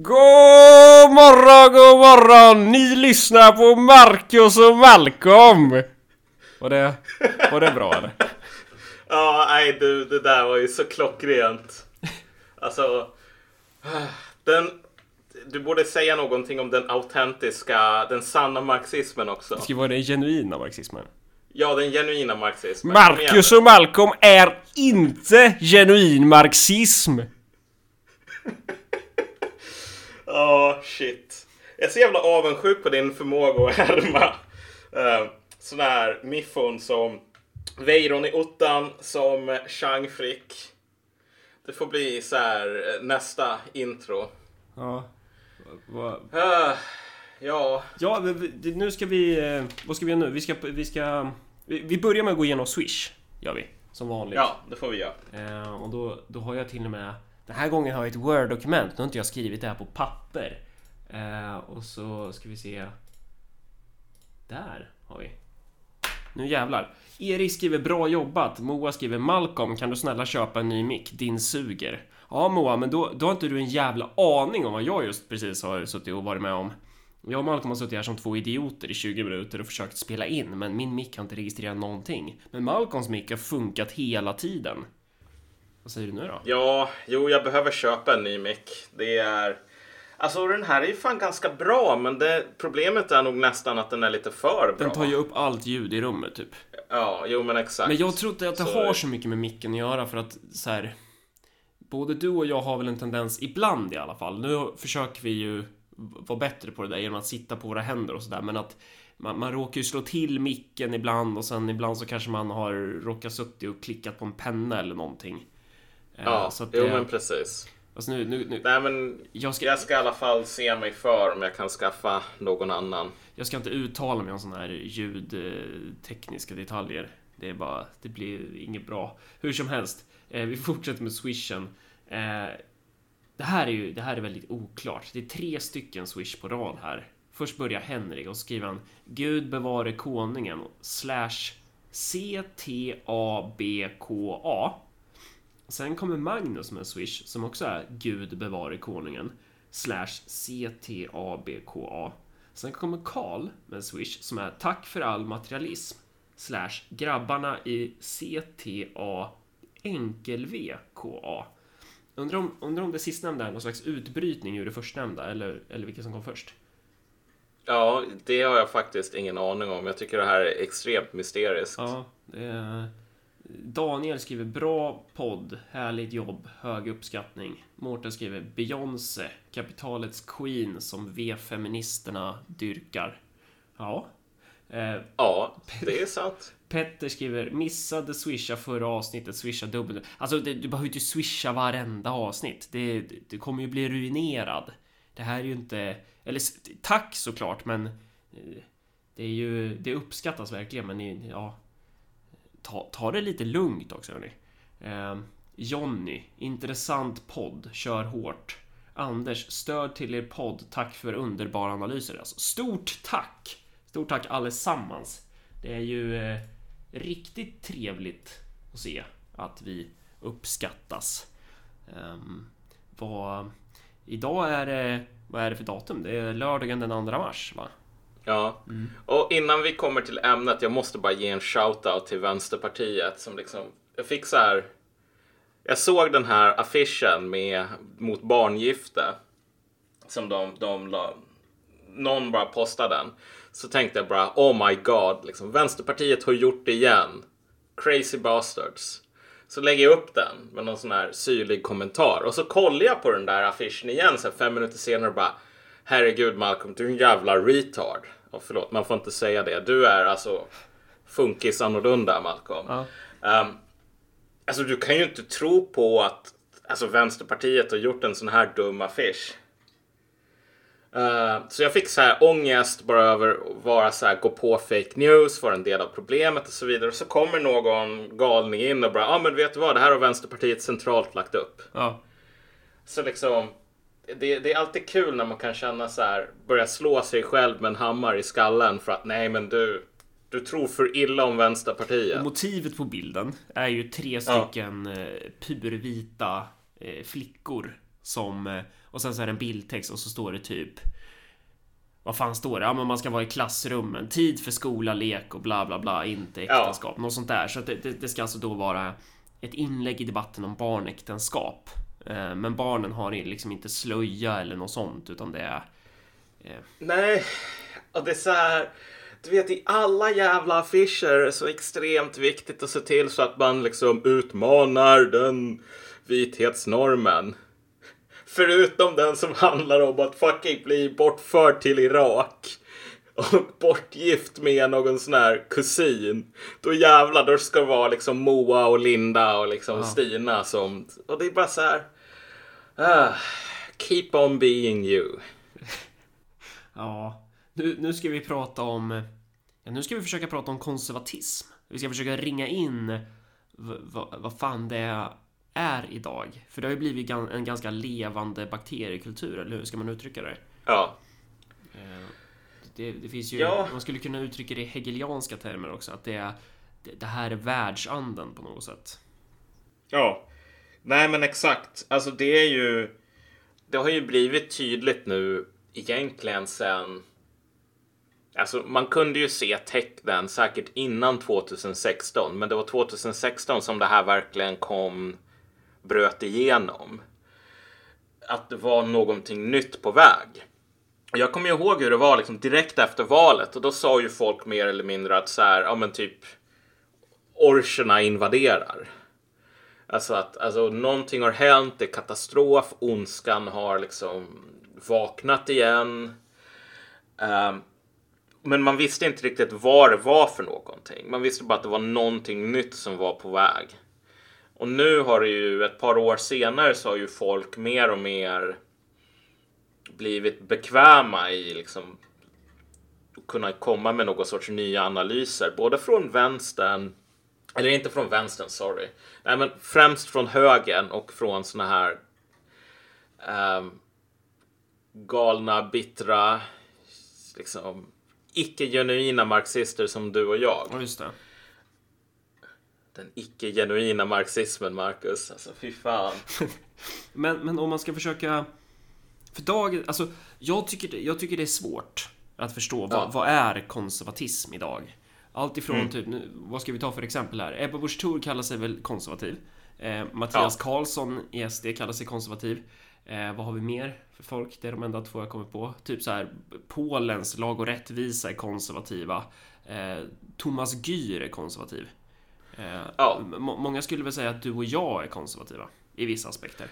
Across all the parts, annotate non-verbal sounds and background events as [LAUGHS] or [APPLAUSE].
God morgon, god morgon! Ni lyssnar på Marcus och Malcolm! Var det, var det bra eller? [LAUGHS] Ja, nej du, det där var ju så klockrent. Alltså, den... Du borde säga någonting om den autentiska, den sanna marxismen också. Det ska vara den genuina marxismen. Ja, den genuina marxismen. Marcus och Malcolm är inte genuin marxism! [LAUGHS] Ja, shit. Jag är så jävla avundsjuk på din förmåga att härma uh, såna här miffon som Weiron i ottan, som Chang Frick. Det får bli så här eh, nästa intro. Ja. Vad- Ah, ja, Ja, nu ska vi... Vad ska vi göra nu? Vi ska... Vi, ska, vi börjar med att gå igenom Swish. Gör vi. Som vanligt. ja, det får vi göra. Eh, och då, då har jag till och med... Den här gången har jag ett Word-dokument. Nu har inte jag skrivit det här på papper. Eh, och så ska vi se... Där har vi. Nu jävlar. Erik skriver bra jobbat. Moa skriver Malcolm kan du snälla köpa en ny mick? Din suger. Ja Moa, men då, då har inte du en jävla aning om vad jag just precis har suttit och varit med om. Jag och Malcolm har suttit här som två idioter i 20 minuter och försökt spela in, men min mick har inte registrerat någonting. Men Malcolms mick har funkat hela tiden. Vad säger du nu då? Ja, jo, jag behöver köpa en ny mick. Det är... Alltså den här är ju fan ganska bra, men det, problemet är nog nästan att den är lite för bra. Den tar ju upp allt ljud i rummet typ. Ja, jo men exakt. Men jag tror inte att det Så- har så mycket med micken att göra för att så här. Både du och jag har väl en tendens, ibland i alla fall. Nu försöker vi ju vara bättre på det där genom att sitta på våra händer och sådär. Men att man, man råkar ju slå till micken ibland och sen ibland så kanske man har råkat suttit och klickat på en penna eller någonting. Eh, Ja, så att jo det, men precis. alltså nu, nu, nu, Nej men jag, ska, jag ska i alla fall se mig för om jag kan skaffa någon annan. jag ska inte uttala mig om sådana här ljudtekniska detaljer. Det är bara, det blir inget bra. Hur som helst, eh, vi fortsätter med swishen. Eh, det här är ju, det här är väldigt oklart. Det är tre stycken swish på rad här. Först börjar Henrik och skriver han Gud bevare konungen slash CTABKA. Sen kommer Magnus med swish som också är Gud bevare konungen slash CTABKA. Sen kommer Karl med swish som är Tack för all materialism slash grabbarna i CTA enkel-VKA. Undrar om, undrar om det sistnämnda är någon slags utbrytning ur det förstnämnda eller, eller vilket som kom först. Ja, det har jag faktiskt ingen aning om. Jag tycker det här är extremt mysteriskt. Ja, det är... Daniel skriver bra podd, härligt jobb, hög uppskattning. Mårten skriver Beyoncé, kapitalets queen som V-feministerna dyrkar. Ja. Eh, Ja, det är sant. Petter skriver missade swisha förra avsnittet, swisha dubbelt. Alltså det, du behöver ju inte swisha varenda avsnitt. Det, det kommer ju bli ruinerad. Det här är ju inte... Eller tack såklart men... eh, Det är ju... Det uppskattas verkligen men ja... Ta, ta det lite lugnt också hörni. Eh, Jonny, intressant podd, kör hårt. Anders, stöd till er podd, tack för underbara analyser. Alltså, stort tack! Stort tack allesammans. Det är ju eh, riktigt trevligt att se att vi uppskattas. Um, vad, idag är det, vad är det för datum? Det är lördagen den 2 mars va? Ja. Och innan vi kommer till ämnet, jag måste bara ge en shout-out till Vänsterpartiet som liksom, jag fick så här. Jag såg den här affischen med mot barngifte som de, de la, någon bara postade den. Så tänkte jag bara, oh my god, liksom, Vänsterpartiet har gjort det igen. Crazy bastards. Så lägger jag upp den med någon sån här syrlig kommentar och så kollar jag på den där affischen igen så här fem minuter senare och bara Herregud Malcolm, du är en jävla retard. Och förlåt, man får inte säga det. Du är alltså funkis annorlunda Malcolm. Ja. Ehm, alltså du kan ju inte tro på att alltså, Vänsterpartiet har gjort en sån här dum affisch. Eh, så jag fick så här ångest bara över att vara så här, gå på fake news, vara en del av problemet och så vidare. Och så kommer någon galning in och bara, ja ah, men vet du vad, det här har Vänsterpartiet centralt lagt upp. Ja, Så liksom, det, det är alltid kul när man kan känna så här, börja slå sig själv med en hammare i skallen för att nej men du, du tror för illa om Vänsterpartiet. motivet på bilden är ju tre stycken eh, purvita eh, flickor som eh, Och sen så är det en bildtext och så står det typ vad fan står det? Ja, men man ska vara i klassrummen. Tid för skola, lek och bla bla bla. Inte äktenskap. Ja. Något sånt där. Så det, det, det, ska alltså då vara ett inlägg i debatten om barnäktenskap. Eh, men barnen har liksom inte slöja eller något sånt utan det är... Eh... Nej, och det är så här. Du vet i alla jävla affischer är det så extremt viktigt att se till så att man liksom utmanar den vithetsnormen. Förutom den som handlar om att fucking bli bortförd till Irak och bortgift med någon sån här kusin. Då jävlar, då ska det vara liksom Moa och Linda och liksom ja. Stina som... Och det är bara så här... Uh, keep on being you. [LAUGHS] ja, nu, nu ska vi prata om... Ja, nu ska vi försöka prata om konservatism. Vi ska försöka ringa in vad fan det är idag. För det har ju blivit en ganska levande bakteriekultur, eller hur ska man uttrycka det? Ja. Eh, det, det finns ju, ja. man skulle kunna uttrycka det i hegelianska termer också, att det, är, det här är världsanden på något sätt. Ja. Nej men exakt. Alltså det är ju... Det har ju blivit tydligt nu egentligen sen... Alltså man kunde ju se tecknen säkert innan 2016, men det var 2016 som det här verkligen kom bröt igenom. Att det var någonting nytt på väg. Jag kommer ihåg hur det var liksom direkt efter valet och då sa ju folk mer eller mindre att så här, ja men typ orcherna invaderar. Alltså att alltså, någonting har hänt, det är katastrof, ondskan har liksom vaknat igen. Um, men man visste inte riktigt vad det var för någonting. Man visste bara att det var någonting nytt som var på väg. Och nu har det ju ett par år senare så har ju folk mer och mer blivit bekväma i liksom kunna komma med någon sorts nya analyser, både från vänstern, eller inte från vänstern, sorry, nej men främst från högern och från såna här um, galna, bittra, liksom icke-genuina marxister som du och jag. Ja, just det den icke-genuina marxismen, Marcus. Alltså, fy fan. [LAUGHS] men, men om man ska försöka... För dagen, alltså, jag tycker, jag tycker det är svårt att förstå vad, ja. vad är konservatism idag? Allt ifrån mm. typ, nu, vad ska vi ta för exempel här? Ebba Busch Thor kallar sig väl konservativ. Eh, Mattias ja. Karlsson i SD kallar sig konservativ. Eh, vad har vi mer för folk? Det är de enda två jag kommer på. Typ så här, Polens lag och rättvisa är konservativa. Eh, Thomas Gyr är konservativ. Eh, ja. Många skulle väl säga att du och jag är konservativa i vissa aspekter.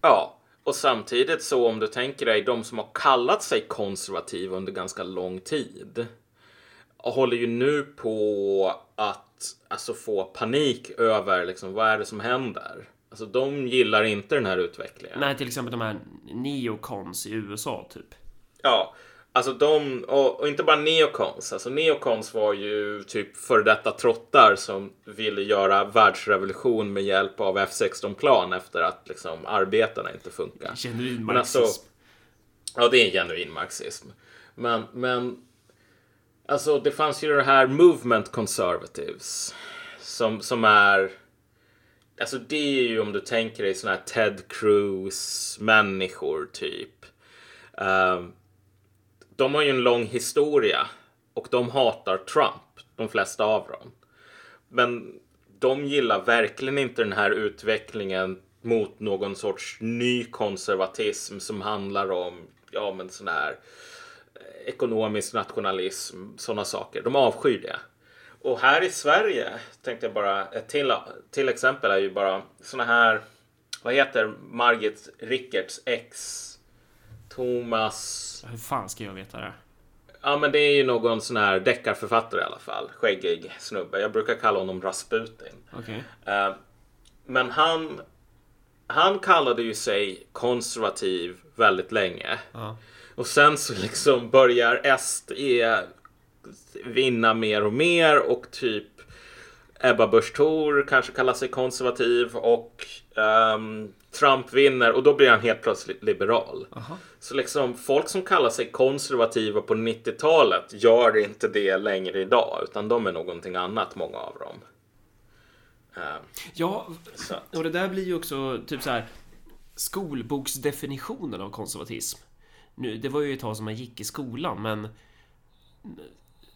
Ja, och samtidigt så om du tänker dig de som har kallat sig konservativa under ganska lång tid håller ju nu på att alltså, få panik över liksom, vad är det som händer. Alltså de gillar inte den här utvecklingen. Nej, till exempel de här neocons i USA typ. Ja, Alltså de, och, och, inte bara neocons. Alltså neocons var ju typ före detta trottar som ville göra världsrevolution med hjälp av F16-plan efter att liksom arbetarna inte funkar. Genuin marxism. Alltså, ja, det är en genuin marxism. Men, men alltså det fanns ju det här movement conservatives som, som är Alltså det är ju om du tänker dig såna här Ted Cruz människor typ. Um, de har ju en lång historia och de hatar Trump, de flesta av dem. Men de gillar verkligen inte den här utvecklingen mot någon sorts ny konservatism som handlar om ja, men sån här ekonomisk nationalism, sådana saker. De avskyr det. Och här i Sverige tänkte jag bara, ett till, till exempel är ju bara såna här, vad heter Margit Rickerts ex? Thomas hur fan ska jag veta det? Ja, men det är ju någon sån här deckarförfattare i alla fall. Skäggig snubbe. Jag brukar kalla honom Rasputin. Okay. Eh, men han, han kallade ju sig konservativ väldigt länge. Uh. Och sen så liksom börjar SD vinna mer och mer och typ Ebba Busch Thor kanske kallar sig konservativ och um, Trump vinner och då blir han helt plötsligt liberal. Aha. Så liksom folk som kallar sig konservativa på 90-talet gör inte det längre idag utan de är någonting annat, många av dem. Uh, ja, och det där blir ju också typ så här. skolboksdefinitionen av konservatism. Nu, det var ju ett tag som man gick i skolan, men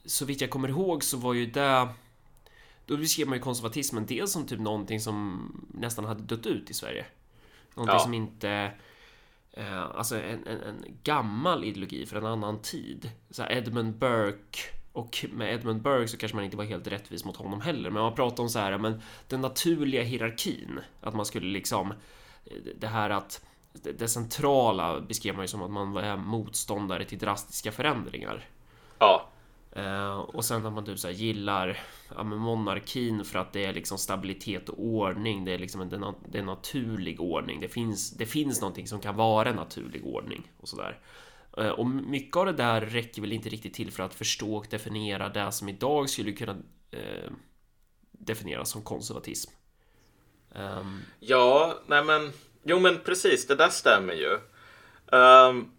så vitt jag kommer ihåg så var ju det då beskrev man ju konservatismen dels som typ någonting som nästan hade dött ut i Sverige. Någonting Ja. som inte... Eh, alltså en, en, en gammal ideologi för en annan tid. Så Edmund Burke. Och med Edmund Burke så kanske man inte var helt rättvis mot honom heller. Men man pratar om så här, men den naturliga hierarkin. Att man skulle liksom... Det här att... Det det centrala beskrev man ju som att man var motståndare till drastiska förändringar. Ja, Eh, och sen att man typ så gillar ja, monarkin för att det är liksom stabilitet och ordning. Det är liksom en, det är na- det är naturlig ordning. Det finns, det finns någonting som kan vara en naturlig ordning och sådär. Eh, och mycket av det där räcker väl inte riktigt till för att förstå och definiera det som idag skulle kunna eh, definieras som konservatism. Ehm, Ja, nej men, jo men precis, det där stämmer ju. Ehm,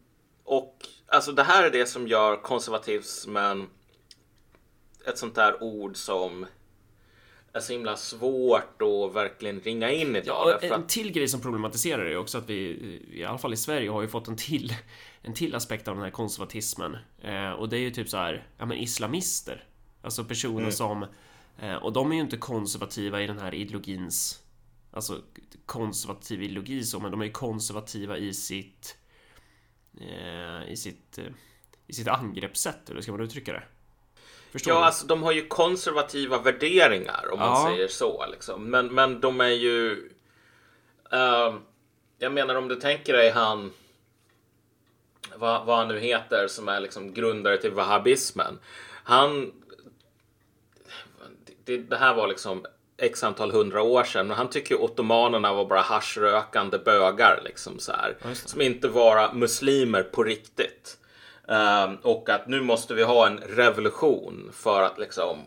och alltså det här är det som gör konservatismen ett sånt där ord som är så himla svårt att verkligen ringa in idag. Ja, därför en till grej som problematiserar är också att vi, i alla fall i Sverige, har ju fått en till, en till aspekt av den här konservatismen. Eh, och det är ju typ så här, ja men islamister. Alltså personer som, eh, och de är ju inte konservativa i den här ideologins, alltså konservativ ideologi så, men de är ju konservativa i sitt, eh, i sitt, eh, i sitt angreppssätt, eller hur ska man uttrycka det? Förstår ja, du? alltså de har ju konservativa värderingar om man Ja. säger så. Liksom. Men, men de är ju... ehm, jag menar om du tänker dig han... Vad, vad han nu heter som är liksom grundare till wahhabismen. Han... Det, det här var liksom x antal hundra år sedan. Men han tycker ju ottomanerna var bara haschrökande bögar. Liksom så här, som inte var muslimer på riktigt. Ehm, och att nu måste vi ha en revolution för att liksom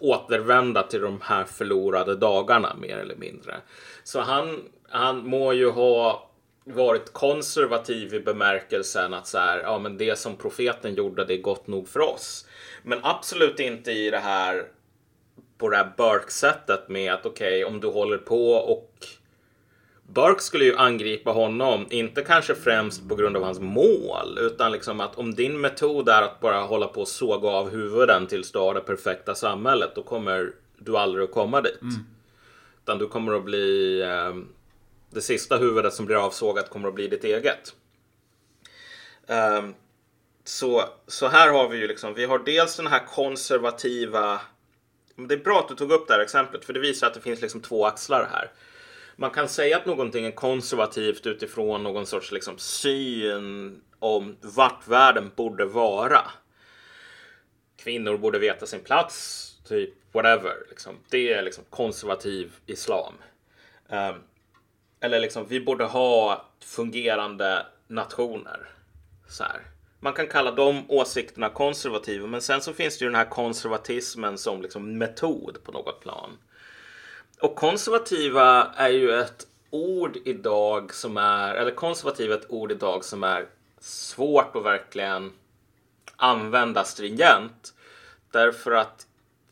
återvända till de här förlorade dagarna mer eller mindre. Så han, han må ju ha varit konservativ i bemärkelsen att så här, ja men det som profeten gjorde det är gott nog för oss. Men absolut inte i det här på det här Burke-sättet med att okej om du håller på och Burke skulle ju angripa honom, inte kanske främst på grund av hans mål, utan liksom att om din metod är att bara hålla på och såga av huvuden tills du har det perfekta samhället, då kommer du aldrig att komma dit. Utan du kommer att bli, eh, det sista huvudet som blir avsågat kommer att bli ditt eget. Ehm, så, så här har vi ju liksom, vi har dels den här konservativa det är bra att du tog upp det här exemplet för det visar att det finns liksom två axlar här. Man kan säga att någonting är konservativt utifrån någon sorts liksom syn om vart världen borde vara. Kvinnor borde veta sin plats, typ whatever. Liksom. Det är liksom konservativ islam. Um, eller liksom, vi borde ha fungerande nationer. Så här. Man kan kalla de åsikterna konservativa, men sen så finns det ju den här konservatismen som liksom metod på något plan. Och konservativa är ju ett ord idag som är, eller konservativ är ett ord idag som är svårt att verkligen använda stringent. Därför att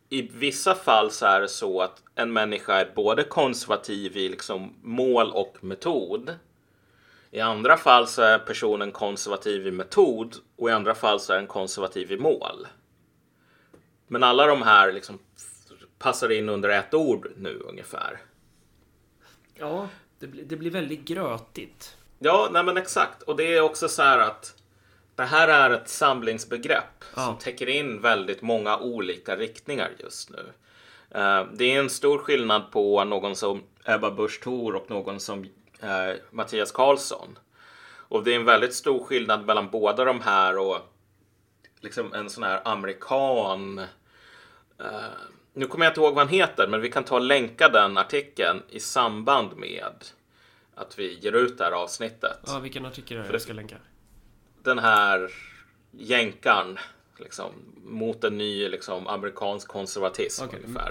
i vissa fall så är det så att en människa är både konservativ i liksom mål och metod. I andra fall så är personen konservativ i metod och i andra fall så är den konservativ i mål. Men alla de här liksom passar in under ett ord nu ungefär. Ja, det, blir- det blir väldigt grötigt. Ja, nej men exakt. Och det är också så här att det här är ett samlingsbegrepp Ja. som täcker in väldigt många olika riktningar just nu. Eh, det är en stor skillnad på någon som Ebba Busch Thor och någon som eh, Mattias Karlsson. Och det är en väldigt stor skillnad mellan båda de här och liksom en sån här amerikan eh, nu kommer jag inte ihåg vad han heter, men vi kan ta och länka den artikeln i samband med att vi ger ut det här avsnittet. Ja, vilken artikel är det jag ska länka? Den här jänkarn liksom, mot en ny liksom, amerikansk konservatism Okej, mm.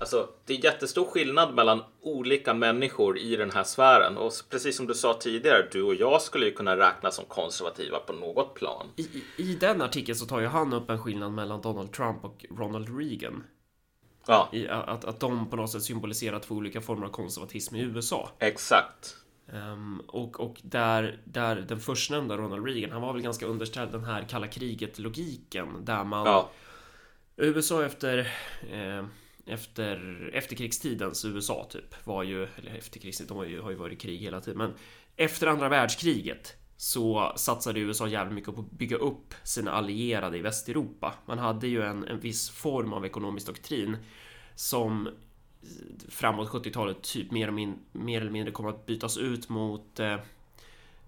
Alltså, det är jättestor skillnad mellan olika människor i den här sfären. Och precis som du sa tidigare, du och jag skulle ju kunna räknas som konservativa på något plan. I, i, I den artikeln så tar ju han upp en skillnad mellan Donald Trump och Ronald Reagan. Ja, I, att, att de på något sätt symboliserar två olika former av konservatism i USA. exakt. Um, och, och där, där den förstnämnda Ronald Reagan, han var väl ganska underställd den här kalla kriget-logiken där man ja. USA efter eh, efter efterkrigstidens USA typ var ju, eller efterkrigstiden, de har ju, har ju varit i krig hela tiden, men efter andra världskriget så satsade USA jävligt mycket på att bygga upp sina allierade i Västeuropa. Man hade ju en, en viss form av ekonomisk doktrin som framåt 70-talet typ mer, min, mer eller mindre kommer att bytas ut mot eh,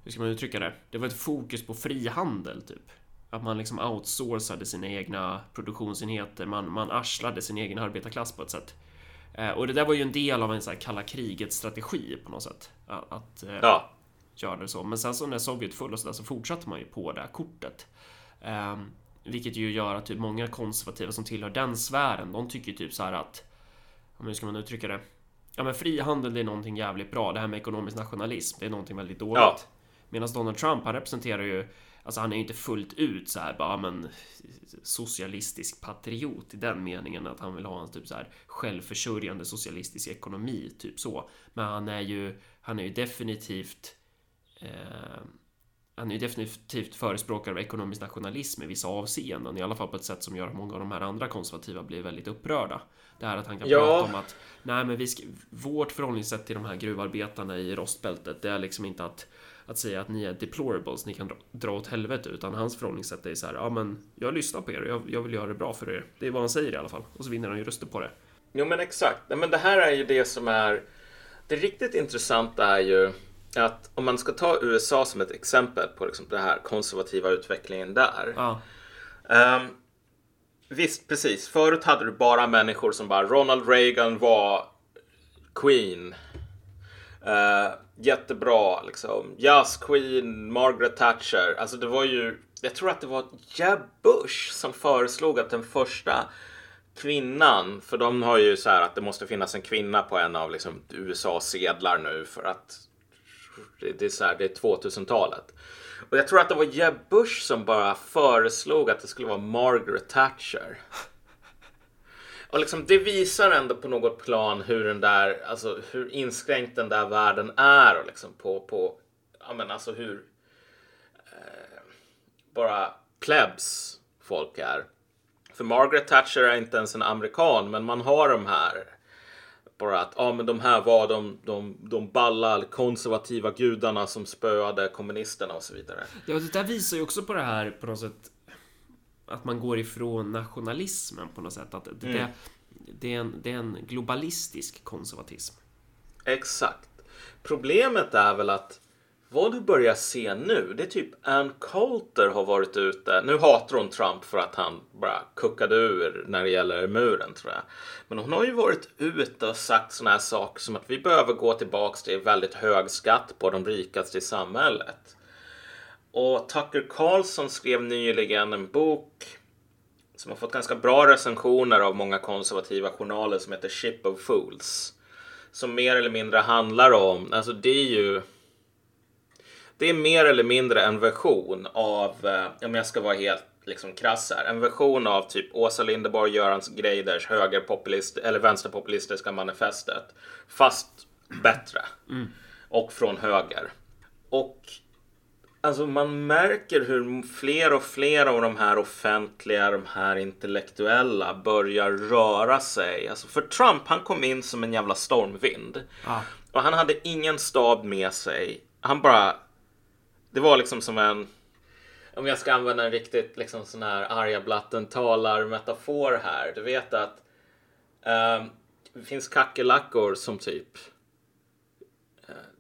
hur ska man uttrycka det? Det var ett fokus på frihandel typ. Att man liksom outsourcade sina egna produktionsenheter. Man, man arslade sin egen arbetarklass på ett sätt. Eh, och det där var ju en del av en sån här kalla kriget strategi på något sätt. Att, att eh, ja. göra det så. Men sen så när Sovjet föll och så där så fortsatte man ju på det här kortet. Eh, vilket ju gör att typ många konservativa som tillhör den sfären, de tycker typ så här att hur ska man uttrycka det? Ja men frihandel det är någonting jävligt bra. Det här med ekonomisk nationalism, det är någonting väldigt dåligt. Ja. Medan Donald Trump, han representerar ju Alltså han är ju inte fullt ut så här bara men socialistisk patriot i den meningen att han vill ha en typ så här självförsörjande socialistisk ekonomi, typ så. Men han är ju, han är ju definitivt eh, han är ju definitivt förespråkare av ekonomisk nationalism i vissa avseenden, i alla fall på ett sätt som gör att många av de här andra konservativa blir väldigt upprörda. Det här att han kan ja. prata om att nej, men vi ska, vårt förhållningssätt till de här gruvarbetarna i rostbältet, det är liksom inte att att säga att ni är deplorables, ni kan dra, dra åt helvete, utan hans förhållningssätt är så här, ja men jag lyssnar på er och jag, jag vill göra det bra för er. Det är vad han säger i alla fall. Och så vinner han ju röster på det. Jo men exakt. Men det här är ju det som är det riktigt intressanta är ju att om man ska ta USA som ett exempel på liksom den här konservativa utvecklingen där. Ja. Um, visst, precis. Förut hade du bara människor som bara Ronald Reagan var Queen. Uh, jättebra liksom. Jazz Queen, Margaret Thatcher. Alltså det var ju, jag tror att det var Jeb Bush som föreslog att den första kvinnan, för de har ju så här att det måste finnas en kvinna på en av liksom USAs sedlar nu för att det är så här, det är 2000-talet. Och jag tror att det var Jeb Bush som bara föreslog att det skulle vara Margaret Thatcher. Och liksom, det visar ändå på något plan hur den där, alltså hur inskränkt den där världen är och liksom på, på ja men alltså hur eh, bara plebs folk är. För Margaret Thatcher är inte ens en amerikan, men man har de här bara att ah, men de här var de, de, de balla konservativa gudarna som spöade kommunisterna och så vidare. Ja, det där visar ju också på det här på något sätt att man går ifrån nationalismen på något sätt. Att det, mm. det, är, en, det är en globalistisk konservatism. Exakt. Problemet är väl att vad du börjar se nu, det är typ Ann Coulter har varit ute. Nu hatar hon Trump för att han bara kuckade ur när det gäller muren tror jag. Men hon har ju varit ute och sagt sådana här saker som att vi behöver gå tillbaks till väldigt hög skatt på de rikaste i samhället. Och Tucker Carlson skrev nyligen en bok som har fått ganska bra recensioner av många konservativa journaler som heter Ship of Fools. Som mer eller mindre handlar om, alltså det är ju det är mer eller mindre en version av, eh, om jag ska vara helt liksom krass här, en version av typ Åsa Linderborg, Göran Greiders högerpopulist eller vänsterpopulistiska manifestet. Fast bättre. Mm. Och från höger. Och Alltså man märker hur fler och fler av de här offentliga, de här intellektuella börjar röra sig. Alltså för Trump, han kom in som en jävla stormvind. Ah. Och han hade ingen stab med sig. Han bara... Det var liksom som en... Om jag ska använda en riktigt liksom sån här arga blatten talar metafor här. Du vet att um, det finns kackerlackor som typ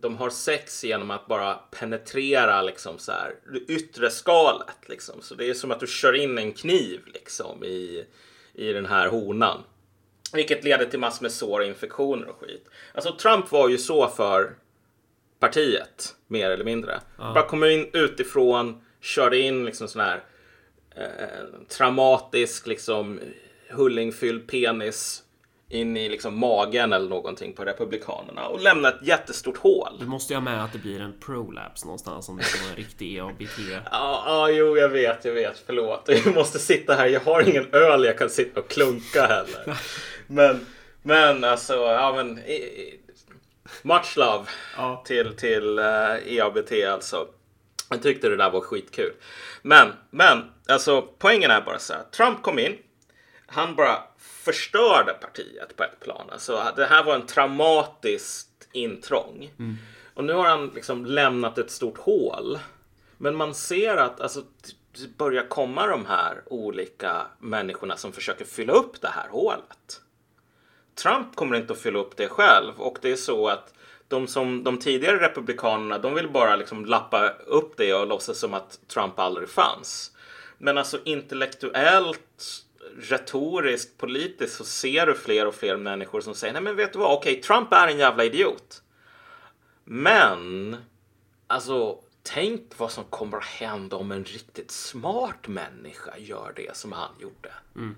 de har sex genom att bara penetrera liksom så här, det yttre skalet. Liksom. Så det är som att du kör in en kniv liksom, i, i den här honan. Vilket leder till massor med sår, infektioner och skit. Alltså Trump var ju så för partiet, mer eller mindre. Ja. Bara kom in utifrån, körde in liksom sån här eh, traumatisk, liksom hullingfylld penis in i liksom magen eller någonting på Republikanerna och lämna ett jättestort hål. Du måste ju ha med att det blir en prolapse någonstans om det ska vara en riktig EABT. [LAUGHS] ja, ja, jo, jag vet, jag vet. Förlåt. Jag måste sitta här. Jag har ingen öl jag kan sitta och klunka heller. Men, men alltså, ja men. Much love Ja. till, till uh, EABT alltså. Jag tyckte det där var skitkul. Men, men, alltså poängen är bara så här. Trump kom in. Han bara förstörde partiet på ett plan. Alltså, det här var en traumatiskt intrång. Och nu har han liksom lämnat ett stort hål. Men man ser att alltså, det börjar komma de här olika människorna som försöker fylla upp det här hålet. Trump kommer inte att fylla upp det själv och det är så att de, som, de tidigare republikanerna de vill bara liksom lappa upp det och låtsas som att Trump aldrig fanns. Men alltså intellektuellt, retoriskt, politiskt så ser du fler och fler människor som säger nej men vet du vad, okej Trump är en jävla idiot. Men alltså tänk vad som kommer att hända om en riktigt smart människa gör det som han gjorde. Mm.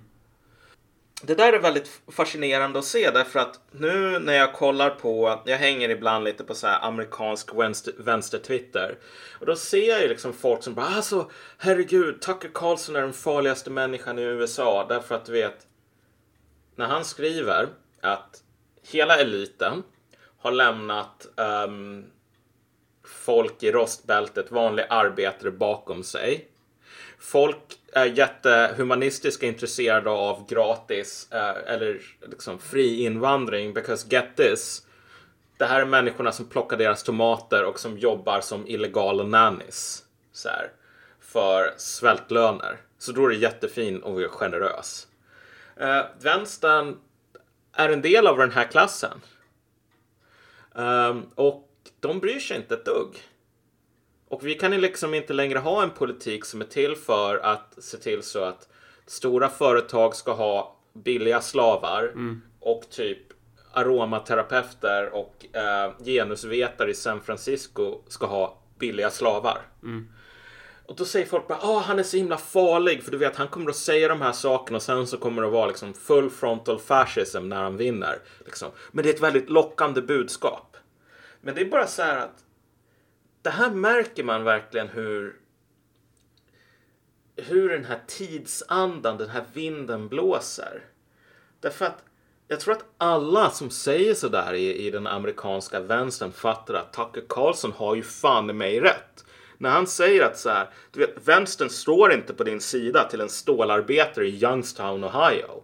Det där är väldigt fascinerande att se därför att nu när jag kollar på, jag hänger ibland lite på så här amerikansk vänster, vänster-twitter och då ser jag ju liksom folk som bara alltså herregud, Tucker Carlson är den farligaste människan i USA därför att du vet när han skriver att hela eliten har lämnat um, folk i rostbältet, vanliga arbetare bakom sig. Folk är jättehumanistiska intresserade av gratis eh, eller liksom fri invandring because get this. Det här är människorna som plockar deras tomater och som jobbar som illegala nannies. Så här, för svältlöner. Så då är det jättefin och är generös. Eh, vänstern är en del av den här klassen. Um, och de bryr sig inte ett dugg. Och vi kan ju liksom inte längre ha en politik som är till för att se till så att stora företag ska ha billiga slavar och typ aromaterapeuter och eh, genusvetare i San Francisco ska ha billiga slavar. Och då säger folk bara ah han är så himla farlig för du vet han kommer att säga de här sakerna och sen så kommer det att vara liksom full frontal fascism när han vinner. Liksom. Men det är ett väldigt lockande budskap. Men det är bara så här att det här märker man verkligen hur hur den här tidsandan, den här vinden blåser. Därför att jag tror att alla som säger sådär i, i den amerikanska vänstern fattar att Tucker Carlson har ju fan mig rätt. När han säger att så här, du vet, vänstern står inte på din sida till en stålarbetare i Youngstown, Ohio.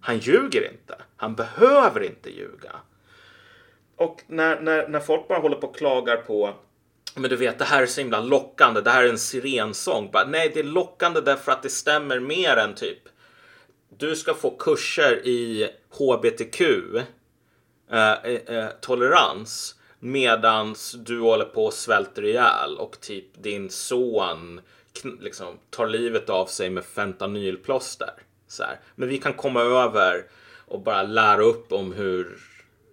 Han ljuger inte. Han behöver inte ljuga. Och när, när, när folk bara håller på och klagar på men du vet, det här är så himla lockande. Det här är en sirensång. Bara, nej, det är lockande därför att det stämmer mer än typ du ska få kurser i HBTQ eh, eh, eh, tolerans medans du håller på och svälter ihjäl och typ din son liksom tar livet av sig med fentanylplåster. Så här. Men vi kan komma över och bara lära upp om hur,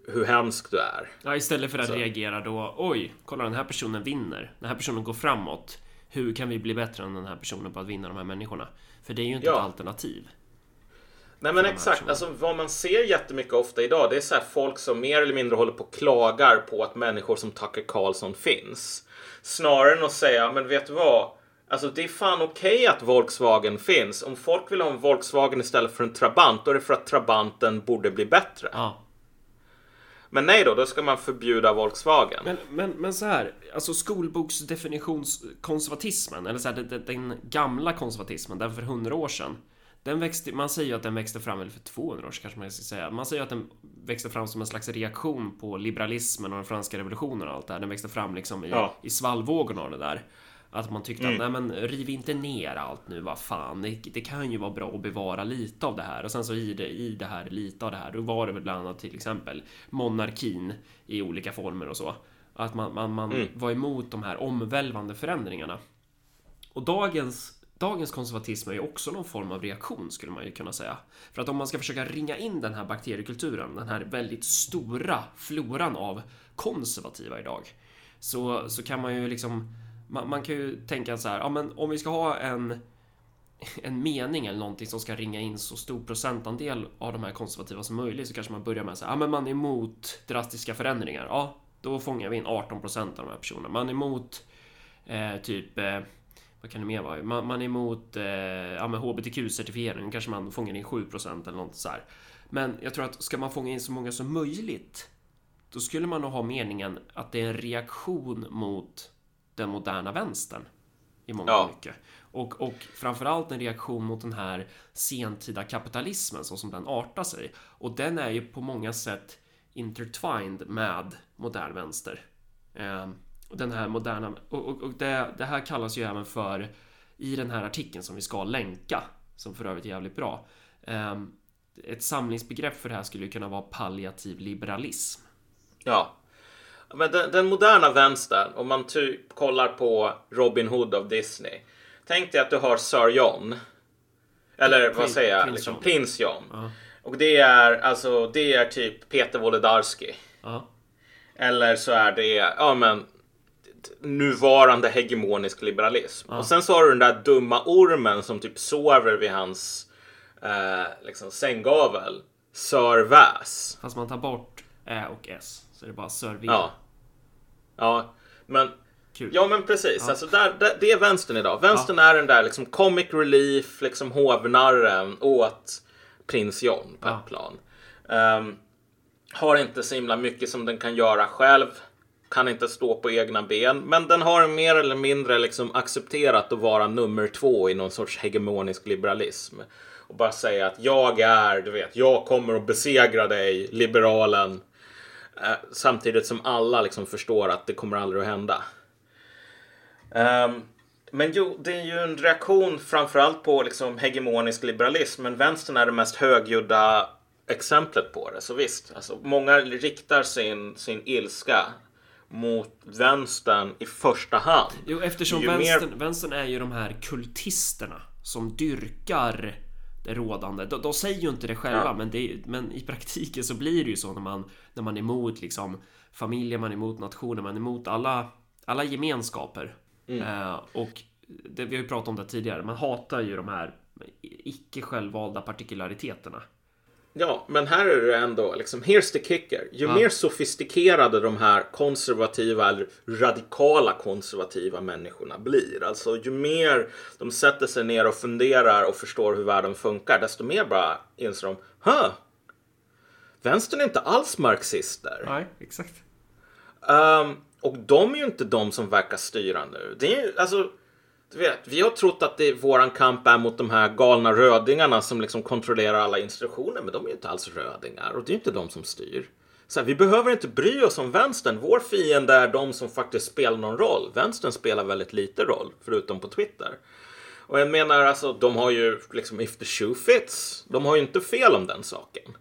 hur hemsk du är. Ja, istället för att reagera då. Oj, kolla den här personen vinner. Den här personen går framåt. Hur kan vi bli bättre än den här personen på att vinna de här människorna? För det är ju inte Ja. ett alternativ. Nej men exakt, alltså vad man ser jättemycket ofta idag det är så här folk som mer eller mindre håller på och klagar på att människor som Tucker Carlson finns. Snarare än att säga, men vet du vad? Alltså det är fan okej att Volkswagen finns. Om folk vill ha en Volkswagen istället för en Trabant då är det för att Trabanten borde bli bättre. Ja. Men nej då, då ska man förbjuda Volkswagen. Men, men, men så här, alltså skolboksdefinitionskonservatismen, eller så här, den, den- gamla konservatismen, den för hundra år sedan. Den växte, man säger ju att den växte fram, eller för 200 år sedan kanske man ska säga. Man säger att den växte fram som en slags reaktion på liberalismen och den franska revolutionen och allt det här. Den växte fram liksom i, Ja. i svallvågorna av det där. Att man tyckte att nej men riv inte ner allt nu, vad fan. Det, det kan ju vara bra att bevara lite av det här. Och sen så i det, i det här, lite av det här, då var det väl bland annat till exempel monarkin i olika former och så. Att man, man, man var emot de här omvälvande förändringarna. Och dagens, dagens konservatism är ju också någon form av reaktion skulle man ju kunna säga. För att om man ska försöka ringa in den här bakteriekulturen, den här väldigt stora floran av konservativa idag. Så, så kan man ju liksom, man, man kan ju tänka så här, ja men om vi ska ha en [LAUGHS] en mening eller någonting som ska ringa in så stor procentandel av de här konservativa som möjligt så kanske man börjar med att säga, ja men man är emot drastiska förändringar. Ja, då fångar vi in 18 procent av de här personerna. Man är emot eh, typ eh, vad kan det mer vara? Man, man är emot eh, ja, men HBTQ-certifiering, kanske man fångar in 7% eller något så här. Men jag tror att ska man fånga in så många som möjligt då skulle man nog ha meningen att det är en reaktion mot den moderna vänstern i mångt och Ja. mycket. Och, och framförallt en reaktion mot den här sentida kapitalismen så som den artar sig. Och den är ju på många sätt intertwined med modern vänster. Eh, och den här moderna, och, och, och det, det här kallas ju även för i den här artikeln som vi ska länka, som för övrigt är jävligt bra. Eh, ett samlingsbegrepp för det här skulle ju kunna vara palliativ liberalism. Ja. Men den, den moderna vänstern, om man typ kollar på Robin Hood av Disney. Tänk dig att du har Sir John. Eller vad Prin- säger jag? Prins Liksom, John. Prins John. Ja. Och det är alltså, det är typ Peter Wolodarski. Ja. Eller så är det, ja men nuvarande hegemonisk liberalism. Och sen så har du den där dumma ormen som typ sover vid hans eh, liksom sänggavel. Sir Väs. Fast man tar bort Ä och S. Så är det bara V. Ja. Ja, men Kul. Ja men precis, alltså där, där, det är vänstern idag. Vänstern är den där liksom comic relief, liksom hovnarren åt prins John på Ja. ett plan. Ehm, har inte så himla mycket som den kan göra själv. Kan inte stå på egna ben. Men den har mer eller mindre liksom accepterat att vara nummer två i någon sorts hegemonisk liberalism. Och bara säga att jag är, du vet, jag kommer att besegra dig, liberalen. Eh, samtidigt som alla liksom förstår att det kommer aldrig att hända. Ehm, men jo, det är ju en reaktion framförallt på liksom hegemonisk liberalism. Men vänstern är det mest högljudda exemplet på det. Så visst, alltså, många riktar sin, sin ilska mot vänstern i första hand. Jo, eftersom Ju mer- vänstern, vänstern är ju de här kultisterna som dyrkar rådande. De, de säger ju inte det själva, Ja. men, det, men i praktiken så blir det ju så när man, när man är emot liksom familjen, man är emot nationen, man är emot alla, alla gemenskaper. Mm. Eh, och det, vi har ju pratat om det tidigare, man hatar ju de här icke självvalda partikulariteterna. Ja, men här är det ändå liksom, here's the kicker. Ju Ja. mer sofistikerade de här konservativa eller radikala konservativa människorna blir, alltså ju mer de sätter sig ner och funderar och förstår hur världen funkar, desto mer bara inser de, huh, vänstern är inte alls marxister. Nej, exakt. Ehm, och de är ju inte de som verkar styra nu. Det är ju, alltså, vet, vi har trott att det, våran kamp är mot de här galna rödingarna som liksom kontrollerar alla institutioner, men de är ju inte alls rödingar och det är ju inte de som styr. Så här, vi behöver inte bry oss om vänstern. Vår fiende är de som faktiskt spelar någon roll. Vänstern spelar väldigt lite roll, förutom på Twitter. Och jag menar alltså, de har ju liksom if the shoe fits. De har ju inte fel om den saken.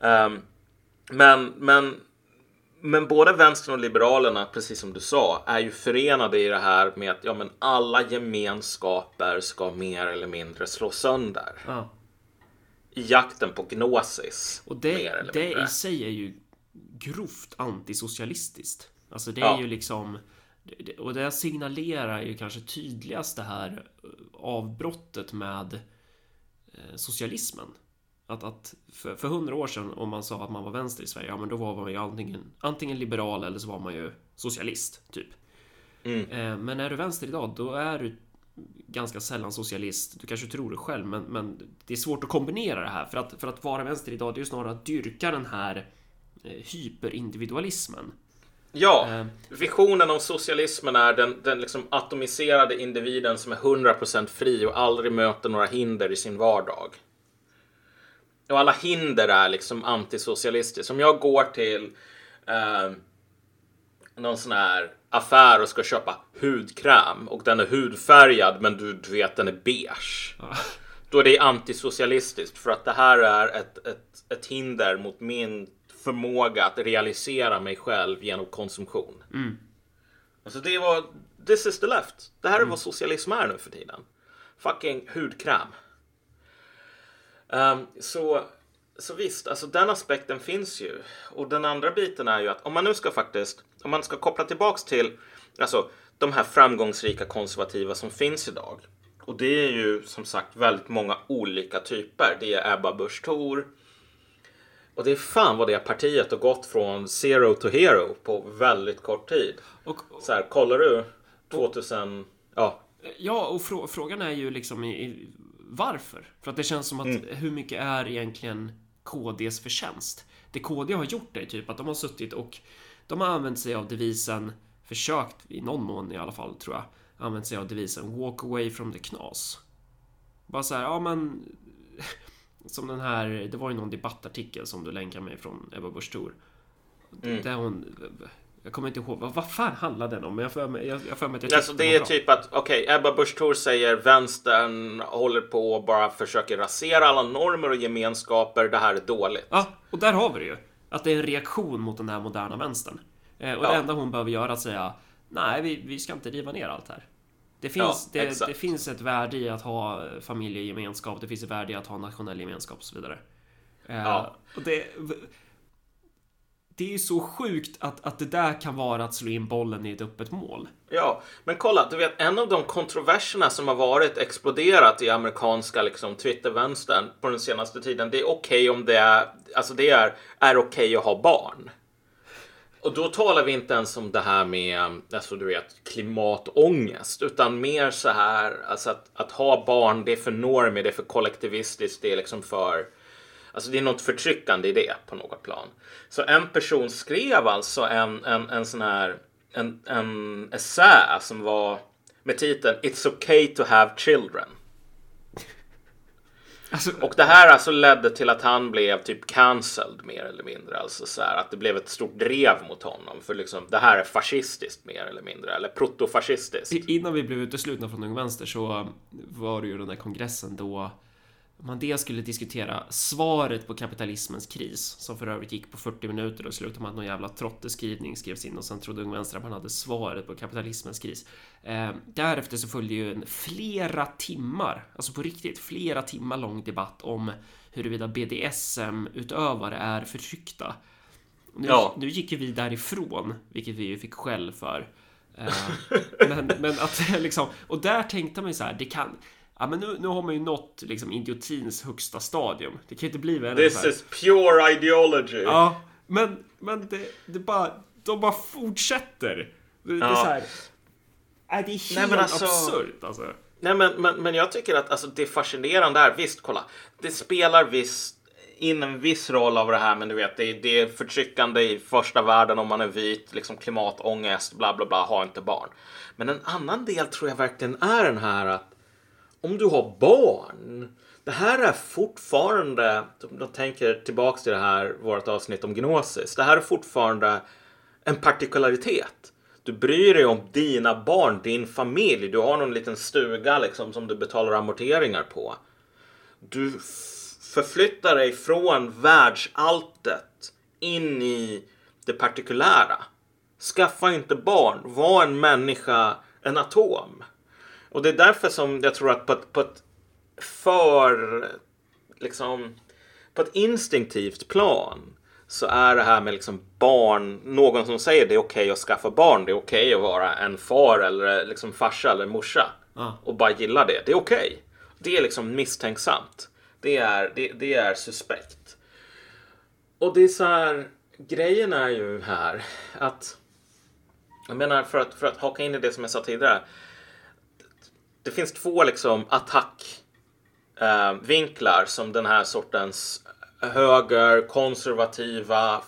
Um, men, men men både vänstern och liberalerna, precis som du sa, är ju förenade i det här med att ja, men alla gemenskaper ska mer eller mindre slå sönder. Ja. I jakten på gnosis. Och mer det, eller det mindre. i sig är ju grovt antisocialistiskt. Alltså det är Ja. ju liksom och det signalerar ju kanske tydligast det här eh, avbrottet med eh, socialismen. Att, att för, för hundra år sedan om man sa att man var vänster i Sverige, ja men då var man ju antingen, antingen liberal eller så var man ju socialist, typ. Mm. Eh, Men är du vänster idag, då är du ganska sällan socialist. Du kanske tror det själv, men, men det är svårt att kombinera det här. För att, för att vara vänster idag, det är ju snarare att dyrka den här eh, hyperindividualismen. Ja, Eh. visionen om socialismen är den, den liksom atomiserade individen som är 100% fri och aldrig möter några hinder i sin vardag. Och alla hinder är liksom antisocialistiskt. Om jag går till eh, någon sån här affär och ska köpa hudkräm och den är hudfärgad men du, du vet den är beige. Då är det antisocialistiskt för att det här är ett, ett, ett hinder mot min förmåga att realisera mig själv genom konsumtion. Alltså det var, this is the left. Det här är vad socialism är nu för tiden. Fucking hudkräm. Ehm, så, så visst, alltså den aspekten finns ju. Och den andra biten är ju att om man nu ska faktiskt, om man ska koppla tillbaks till alltså, de här framgångsrika konservativa som finns idag. Och det är ju som sagt väldigt många olika typer. Det är Ebba Busch Thor. Och det är fan vad det partiet har gått från zero to hero på väldigt kort tid. Och, Så här, kollar du 2000, ja, ja, och frå, frågan är ju liksom i, i, varför? För att det känns som att hur mycket är egentligen KDs förtjänst? det KD har gjort är typ att de har suttit och de har använt sig av devisen, försökt i någon mån i alla fall tror jag, använt sig av devisen walk away from the knas. Bara så här, ja men [LAUGHS] som den här, det var ju någon debattartikel som du länkade mig från Ebba Busch Thor. Mm. Där hon, jag kommer inte ihåg, vad, vad fan handlade den om? Jag får mig, jag, jag får mig att jag Alltså det är bra. typ att, okej, Ebba Busch Thor säger vänstern håller på och bara försöker rasera alla normer och gemenskaper. Det här är dåligt. Ja, och där har vi det ju. Att det är en reaktion mot den här moderna vänstern. Eh, och Ja. det enda hon behöver göra är att säga Nej, vi, vi ska inte riva ner allt här. Det finns, Ja, det, det finns ett värde i att ha familjegemenskap, det finns ett värde i att ha nationell gemenskap och så vidare. Eh, Ja. och det, det är ju så sjukt att, att det där kan vara att slå in bollen i ett öppet mål. Ja, men kolla, du vet en av de kontroverserna som har varit exploderat i amerikanska liksom, Twittervänstern på den senaste tiden. Det är okej om det är, alltså det är, är okej att ha barn. Och då talar vi inte ens om det här med, alltså du vet, klimatångest, utan mer så här, alltså att, att ha barn, det är för normigt, det är för kollektivistiskt, det är liksom för, alltså det är något förtryckande i det på något plan. Så en person skrev alltså en, en, en sån här, en, en essä som var med titeln It's okay to have children. Alltså, Och det här alltså ledde till att han blev typ cancelled mer eller mindre. Alltså så här, att det blev ett stort drev mot honom. För liksom det här är fascistiskt mer eller mindre. Eller protofascistiskt. Innan vi blev uteslutna från Ung Vänster så var det ju den där kongressen då man dels skulle diskutera svaret på kapitalismens kris som för övrigt gick på 40 minuter och slutade med att någon jävla trotteskrivning skrevs in och sen trodde Ung Vänster att man hade svaret på kapitalismens kris. Eh, därefter så följde ju en flera timmar, alltså på riktigt flera timmar lång debatt om huruvida BDSM-utövare är förtryckta. Nu, Ja. nu gick ju vi därifrån, vilket vi ju fick skäll för. Eh, [LAUGHS] men, men att liksom, och där tänkte man ju så här, det kan, ja men nu, nu har man ju nått liksom idiotins högsta stadium. Det kan ju inte bli värre This här. is pure ideology. Ja, men, men det, det bara, de bara fortsätter. Det, det är Ja. så här, nej, det är helt Nej, men alltså- absurt alltså. Nej, men, men, men jag tycker att alltså, det fascinerande är, visst, kolla, det spelar visst in en viss roll av det här, men du vet, det, är- det är förtryckande i första världen om man är vit, liksom klimatångest, bla bla bla, ha inte barn. Men en annan del tror jag verkligen är den här att om du har barn, det här är fortfarande, om jag tänker tillbaks till det här, vårt avsnitt om gnosis, det här är fortfarande en partikularitet. Du bryr dig om dina barn, din familj. Du har någon liten stuga liksom som du betalar amorteringar på. Du förflyttar dig från världsalltet in i det partikulära. Skaffa inte barn. Var en människa, en atom. Och det är därför som jag tror att på ett, på ett för liksom på ett instinktivt plan så är det här med liksom barn, någon som säger det är okej att skaffa barn, det är okej att vara en far eller liksom farsa eller morsa Ja. och bara gilla det. Det är okej. Det är liksom misstänksamt. Det är, det, det är suspekt. Och det är så här, grejen är ju här att jag menar för att, för att haka in i det som jag sa tidigare. Det finns två liksom attackvinklar eh, som den här sortens höger, konservativa,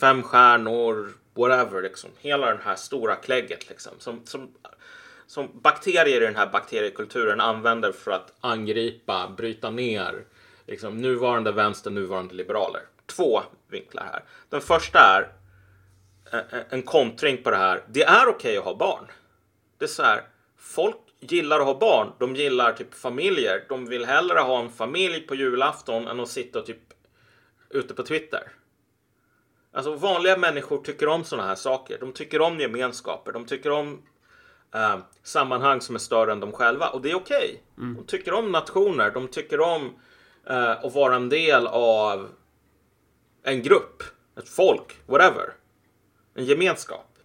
fem stjärnor, whatever, liksom. Hela den här stora klägget liksom. Som, som, som bakterier i den här bakteriekulturen använder för att angripa, bryta ner liksom, nuvarande vänster, nuvarande liberaler. Två vinklar här. Den första är eh, eh, en, kontring på det här. Det är okej att ha barn. Det är så här, folk gillar att ha barn. De gillar typ familjer. De vill hellre ha en familj på julafton än att sitta typ ute på Twitter. Alltså vanliga människor tycker om sådana här saker. De tycker om gemenskaper. De tycker om eh, sammanhang som är större än de själva. Och det är okej. De tycker om nationer. De tycker om eh, att vara en del av en grupp, ett folk, whatever. En gemenskap.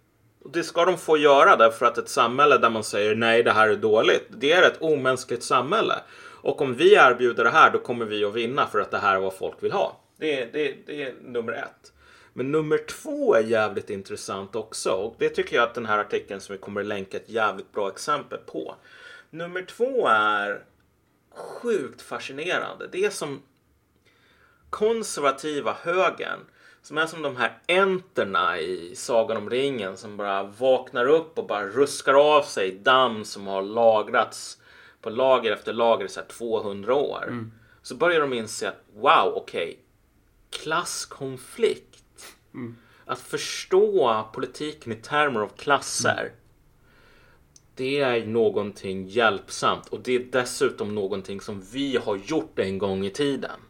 Och det ska de få göra därför att ett samhälle där man säger nej, det här är dåligt. Det är ett omänskligt samhälle. Och om vi erbjuder det här, då kommer vi att vinna för att det här är vad folk vill ha. Det är, det, det är nummer ett. Men nummer två är jävligt intressant också. Och det tycker jag att den här artikeln som vi kommer att länka ett jävligt bra exempel på. Nummer två är sjukt fascinerande. Det är som konservativa högern som är som de här enterna i Sagan om ringen som bara vaknar upp och bara ruskar av sig damm som har lagrats på lager efter lager i så här 200 år. Mm. Så börjar de inse att wow, okej, klasskonflikt. Mm. Att förstå politiken i termer av klasser. Det är någonting hjälpsamt och det är dessutom någonting som vi har gjort en gång i tiden.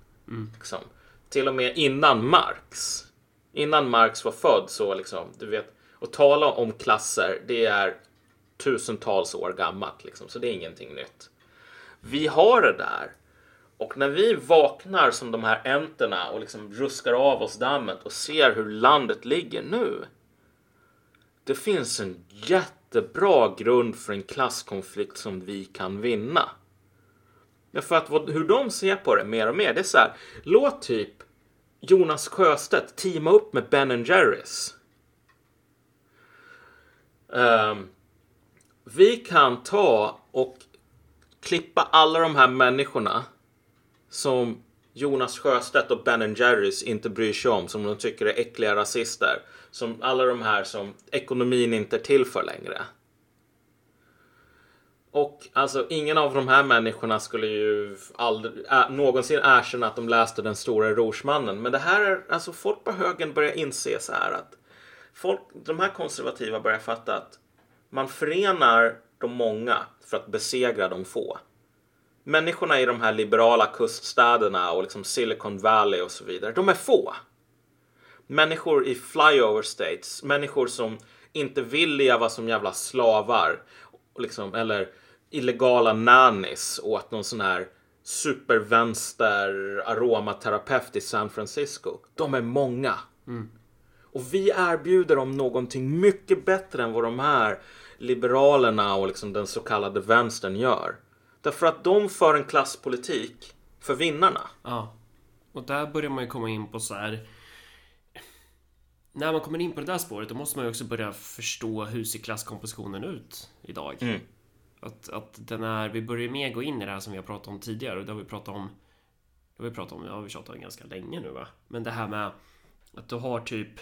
Liksom. Till och med innan Marx. Innan Marx var född så liksom, du vet, att tala om klasser, det är tusentals år gammalt liksom, så det är ingenting nytt. Vi har det där. Och när vi vaknar som de här enterna och liksom ruskar av oss dammet och ser hur landet ligger nu. Det finns en jättebra grund för en klasskonflikt som vi kan vinna. Men för att vad, hur de ser på det mer och mer, det är så här. Låt typ Jonas Sjöstedt teama upp med Ben Jerrys. Um, vi kan ta och klippa alla de här människorna som Jonas Sjöstedt och Ben Jerrys inte bryr sig om, som de tycker är äckliga rasister. Som alla de här som ekonomin inte är till för längre. Och alltså ingen av de här människorna skulle ju aldrig, ä, någonsin erkänna att de läste Den stora rorsmannen. Men det här är, alltså folk på högen börjar inse så här att folk, de här konservativa börjar fatta att man förenar de många för att besegra de få. Människorna i de här liberala kuststäderna och liksom Silicon Valley och så vidare, de är få. Människor i flyover states, människor som inte vill leva som jävla slavar liksom, eller illegala nannies åt någon sån här supervänster aromaterapeut i San Francisco. De är många. Och vi erbjuder dem någonting mycket bättre än vad de här liberalerna och liksom den så kallade vänstern gör. Därför att de för en klasspolitik för vinnarna. Ja. Och där börjar man ju komma in på så här. När man kommer in på det där spåret då måste man ju också börja förstå hur ser klasskompositionen ut idag. Mm. Att, att den är, vi börjar mer gå in i det här som vi har pratat om tidigare och det har vi pratat om Det har vi pratat om, ja vi tjatat om ganska länge nu va Men det här med att du har typ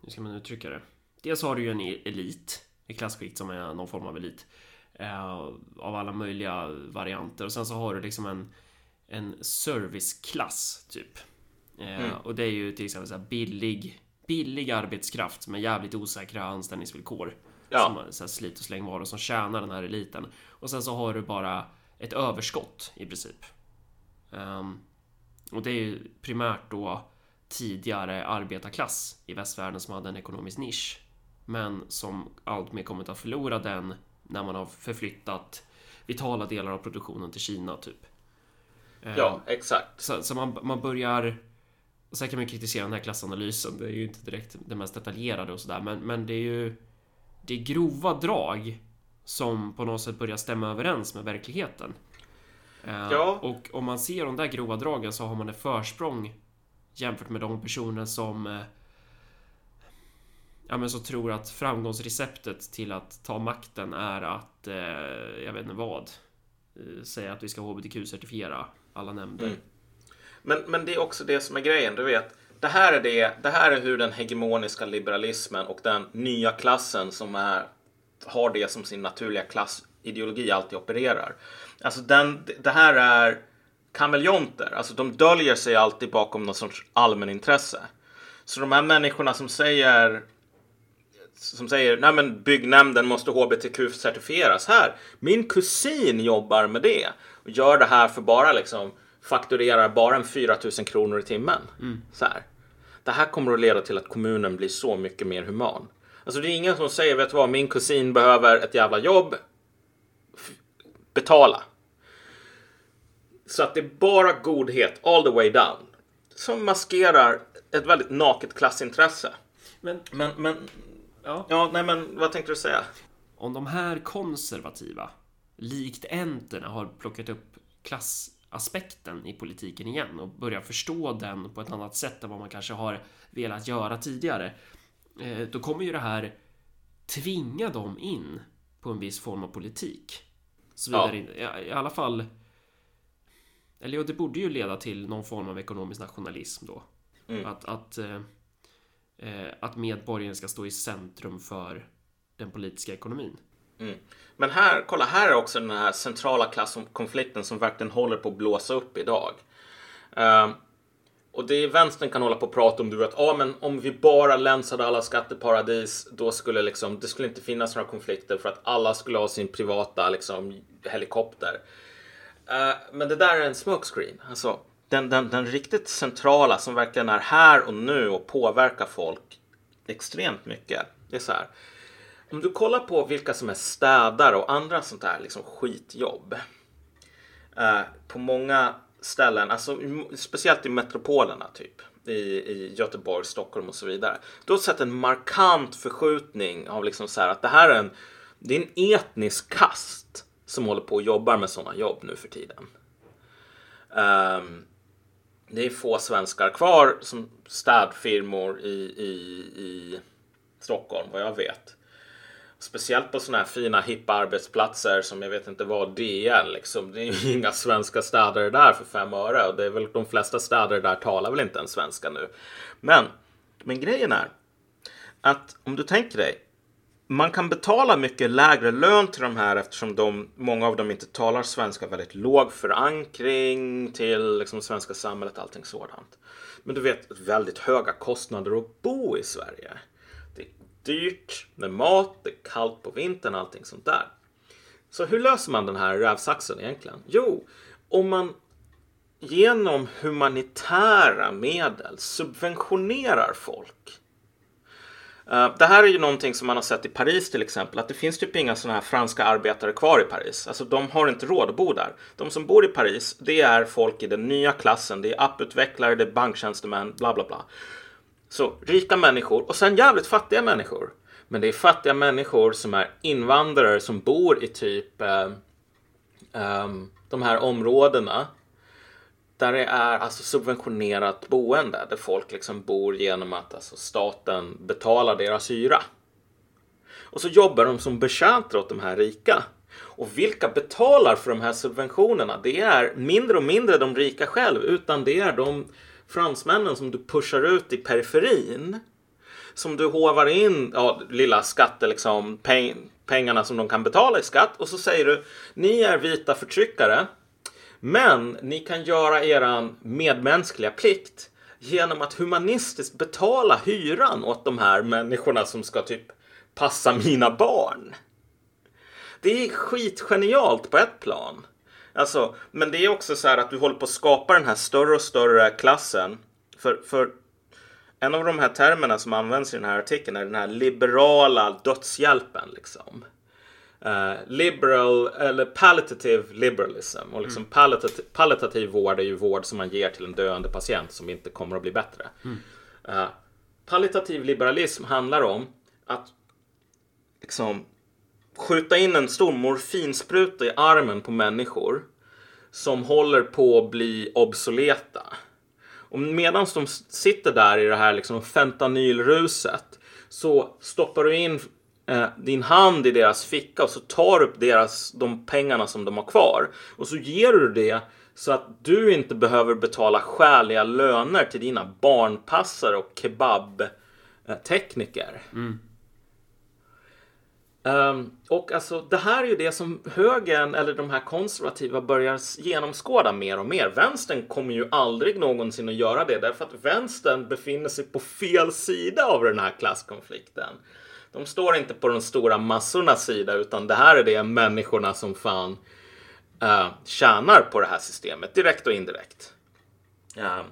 Hur ska man uttrycka det? Dels har du ju en e- elit Ett klasskikt som är någon form av elit eh, Av alla möjliga varianter och sen så har du liksom en En serviceklass typ eh, Mm. Och det är ju till exempel så här billig Billig arbetskraft med jävligt osäkra anställningsvillkor Ja. som så slit och slängvaror som tjänar den här eliten. Och sen så har du bara ett överskott i princip. Ehm, och det är ju primärt då tidigare arbetarklass i västvärlden som hade en ekonomisk nisch. Men som allt mer kommit att förlora den när man har förflyttat vitala delar av produktionen till Kina typ. Ehm, Ja, exakt. så, så man, man börjar... Sen kan man kritisera den här klassanalysen. Det är ju inte direkt det mest detaljerade och sådär. Men, men det är ju... Det är grova drag som på något sätt börjar stämma överens med verkligheten. Eh, Ja. Och om man ser de där grova dragen så har man ett försprång jämfört med de personer som eh, Ja men som tror att framgångsreceptet till att ta makten är att eh, Jag vet inte vad Säga att vi ska HBTQ-certifiera alla nämnder. Mm. Men, men det är också det som är grejen, du vet. Det här är, det, det här är hur den hegemoniska liberalismen och den nya klassen som är, har det som sin naturliga klassideologi alltid opererar. Alltså den, det här är kameleonter, alltså de döljer sig alltid bakom någon sorts allmänintresse. Så de här människorna som säger som säger nej men byggnämnden måste HBTQ-certifieras här. Min kusin jobbar med det och gör det här för bara liksom fakturerar bara en 4000 kronor i timmen. Så här. Det här kommer att leda till att kommunen blir så mycket mer human. Alltså det är ingen som säger, vet du vad, min kusin behöver ett jävla jobb. F- betala. Så att det är bara godhet all the way down. Som maskerar ett väldigt naket klassintresse. Men Men, men, ja, ja, nej men vad tänkte du säga? om de här konservativa likt enterna har plockat upp klassaspekten i politiken igen och börjar förstå den på ett annat sätt än vad man kanske har velat göra tidigare. eh, Då kommer ju det här tvinga dem in på en viss form av politik. Ja. det inte- i, I alla fall Eller ja, det borde ju leda till någon form av ekonomisk nationalism då. Mm. Att, att, eh, eh, att medborgaren ska stå i centrum för den politiska ekonomin. Mm. Men här, kolla, här är också den här centrala klasskonflikten som verkligen håller på att blåsa upp idag. Uh, och det är vänstern kan hålla på och prata om, du vet, ah, men om vi bara länsade alla skatteparadis, då skulle liksom, det skulle inte finnas några konflikter för att alla skulle ha sin privata liksom, helikopter. Uh, men det där är en smokescreen. Alltså, den, den, den riktigt centrala som verkligen är här och nu och påverkar folk extremt mycket. Det är så här. Om du kollar på vilka som är städare och andra sånt där liksom skitjobb. Uh, på många ställen, alltså speciellt i metropolerna typ. I, i Göteborg, Stockholm och så vidare. Du har sett en markant förskjutning av liksom så här att det här är en, det är en etnisk kast som håller på och jobbar med sådana jobb nu för tiden. Um, det är få svenskar kvar som städfirmor i, i, i Stockholm vad jag vet. Speciellt på sådana här fina hippa arbetsplatser som jag vet inte vad DL liksom. Det är ju [LAUGHS] inga svenska städare där för fem öre och det är väl de flesta städare där talar väl inte ens svenska nu. Men, men grejen är att om du tänker dig man kan betala mycket lägre lön till de här eftersom de, många av dem inte talar svenska, väldigt låg förankring till liksom, svenska samhället, allting sådant. Men du vet, väldigt höga kostnader att bo i Sverige dyrt med mat, det är kallt på vintern, allting sånt där. Så hur löser man den här rävsaxen egentligen? Jo, om man genom humanitära medel subventionerar folk. Eh, det här är ju någonting som man har sett i Paris till exempel, att det finns typ inga sådana här franska arbetare kvar i Paris. Alltså de har inte råd att bo där. De som bor i Paris, det är folk i den nya klassen, det är apputvecklare, det är banktjänstemän, bla bla bla. Så rika människor och sen jävligt fattiga människor. Men det är fattiga människor som är invandrare som bor i typ eh, eh, de här områdena där det är alltså subventionerat boende där folk liksom bor genom att alltså staten betalar deras hyra. Och så jobbar de som betjänter åt de här rika. Och vilka betalar för de här subventionerna? Det är mindre och mindre de rika själv utan det är de fransmännen som du pushar ut i periferin. Som du hovar in, ja, lilla skatte liksom, peng, pengarna som de kan betala i skatt. Och så säger du, ni är vita förtryckare. Men ni kan göra eran medmänskliga plikt genom att humanistiskt betala hyran åt de här människorna som ska typ passa mina barn. Det är skitgenialt på ett plan. Alltså, men det är också så här att du håller på att skapa den här större och större klassen. För, för en av de här termerna som används i den här artikeln är den här liberala dödshjälpen. Liksom. Uh, liberal, eller palliative liberalism. Och liksom mm. palliativ, palliativ vård är ju vård som man ger till en döende patient som inte kommer att bli bättre. Mm. Uh, palliativ liberalism handlar om att liksom skjuta in en stor morfinspruta i armen på människor som håller på att bli obsoleta. Och medan de sitter där i det här liksom fentanylruset så stoppar du in eh, din hand i deras ficka och så tar du upp deras, de pengarna som de har kvar. Och så ger du det så att du inte behöver betala skäliga löner till dina barnpassare och kebabtekniker. Mm. Um, och alltså det här är ju det som högern eller de här konservativa börjar genomskåda mer och mer. Vänstern kommer ju aldrig någonsin att göra det därför att vänstern befinner sig på fel sida av den här klasskonflikten. De står inte på de stora massornas sida utan det här är det människorna som fan uh, tjänar på det här systemet direkt och indirekt. Uh,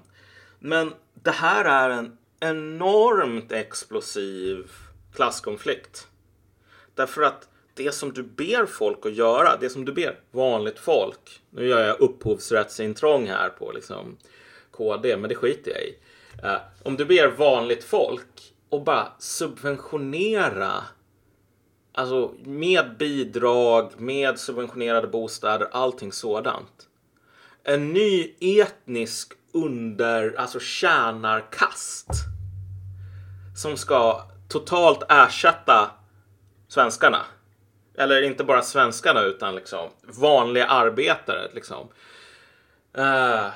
men det här är en enormt explosiv klasskonflikt. Därför att det som du ber folk att göra, det som du ber vanligt folk. Nu gör jag upphovsrättsintrång här på liksom KD, men det skiter jag i. Uh, om du ber vanligt folk och bara subventionera Alltså med bidrag, med subventionerade bostäder, allting sådant. En ny etnisk under, alltså tjänarkast. Som ska totalt ersätta svenskarna. Eller inte bara svenskarna utan liksom vanliga arbetare. Liksom. Uh,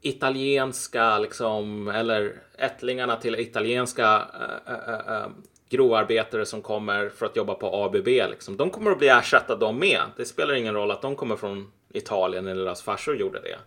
italienska liksom, eller ättlingarna till italienska uh, uh, uh, grovarbetare som kommer för att jobba på ABB. Liksom. De kommer att bli ersatta de med. Det spelar ingen roll att de kommer från Italien eller deras farsor gjorde det.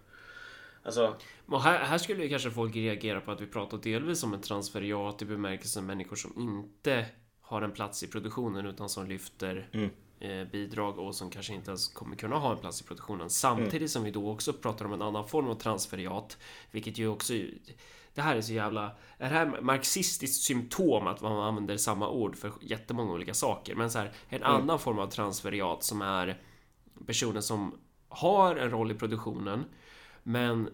Alltså... Här, här skulle ju kanske folk reagera på att vi pratar delvis om en transferiat i bemärkelsen människor som inte har en plats i produktionen utan som lyfter mm. eh, bidrag och som kanske inte ens kommer kunna ha en plats i produktionen. Samtidigt mm. som vi då också pratar om en annan form av transferiat, vilket ju också det här är så jävla... Är det här marxistiskt symptom att man använder samma ord för jättemånga olika saker? Men så här, en mm. annan form av transferiat som är personer som har en roll i produktionen men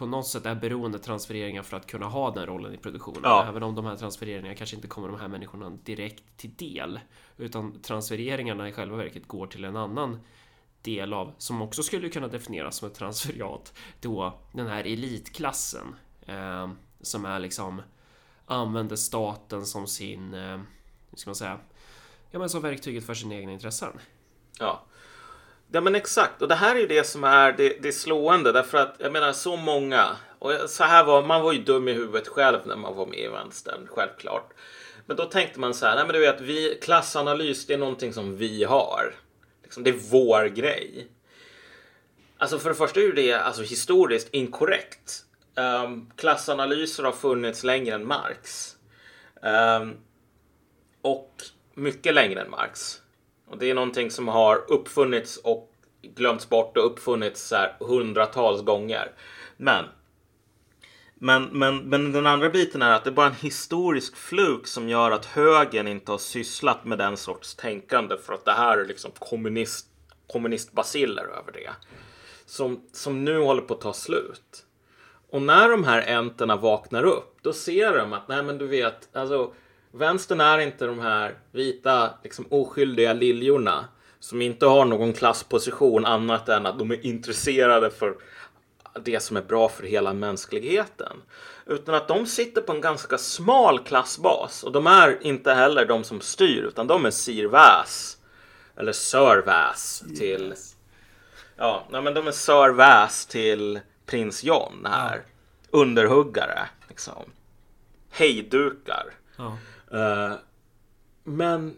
på något sätt är beroende transfereringar för att kunna ha den rollen i produktionen. Ja. Även om de här transfereringarna kanske inte kommer de här människorna direkt till del. Utan transfereringarna i själva verket går till en annan del av, som också skulle kunna definieras som ett transferiat, då den här elitklassen. Eh, som är liksom använder staten som sin, eh, hur ska man säga, ja men som verktyget för sina egna intressen. Ja. Ja men exakt, och det här är ju det som är det, det slående därför att jag menar så många, och så här var man var ju dum i huvudet själv när man var med i vänstern, självklart. Men då tänkte man så här, nej men du vet, vi, klassanalys det är någonting som vi har. Liksom, det är vår grej. Alltså för det första är ju det alltså, historiskt inkorrekt. Um, klassanalyser har funnits längre än Marx. Um, och mycket längre än Marx. Och det är någonting som har uppfunnits och glömts bort och uppfunnits så här hundratals gånger. Men, men, men, men den andra biten är att det är bara en historisk fluk som gör att högern inte har sysslat med den sorts tänkande för att det här är liksom kommunist, kommunistbaciller över det. Som, som nu håller på att ta slut. Och när de här enterna vaknar upp, då ser de att nej men du vet, alltså Vänstern är inte de här vita, liksom oskyldiga liljorna som inte har någon klassposition annat än att de är intresserade för det som är bra för hela mänskligheten. Utan att de sitter på en ganska smal klassbas och de är inte heller de som styr utan de är Sir Väs eller Sir Väs till yes. Ja, nej, men de är Sir Väs till prins John här. Ja. Underhuggare liksom. Hejdukar. Ja. Uh, men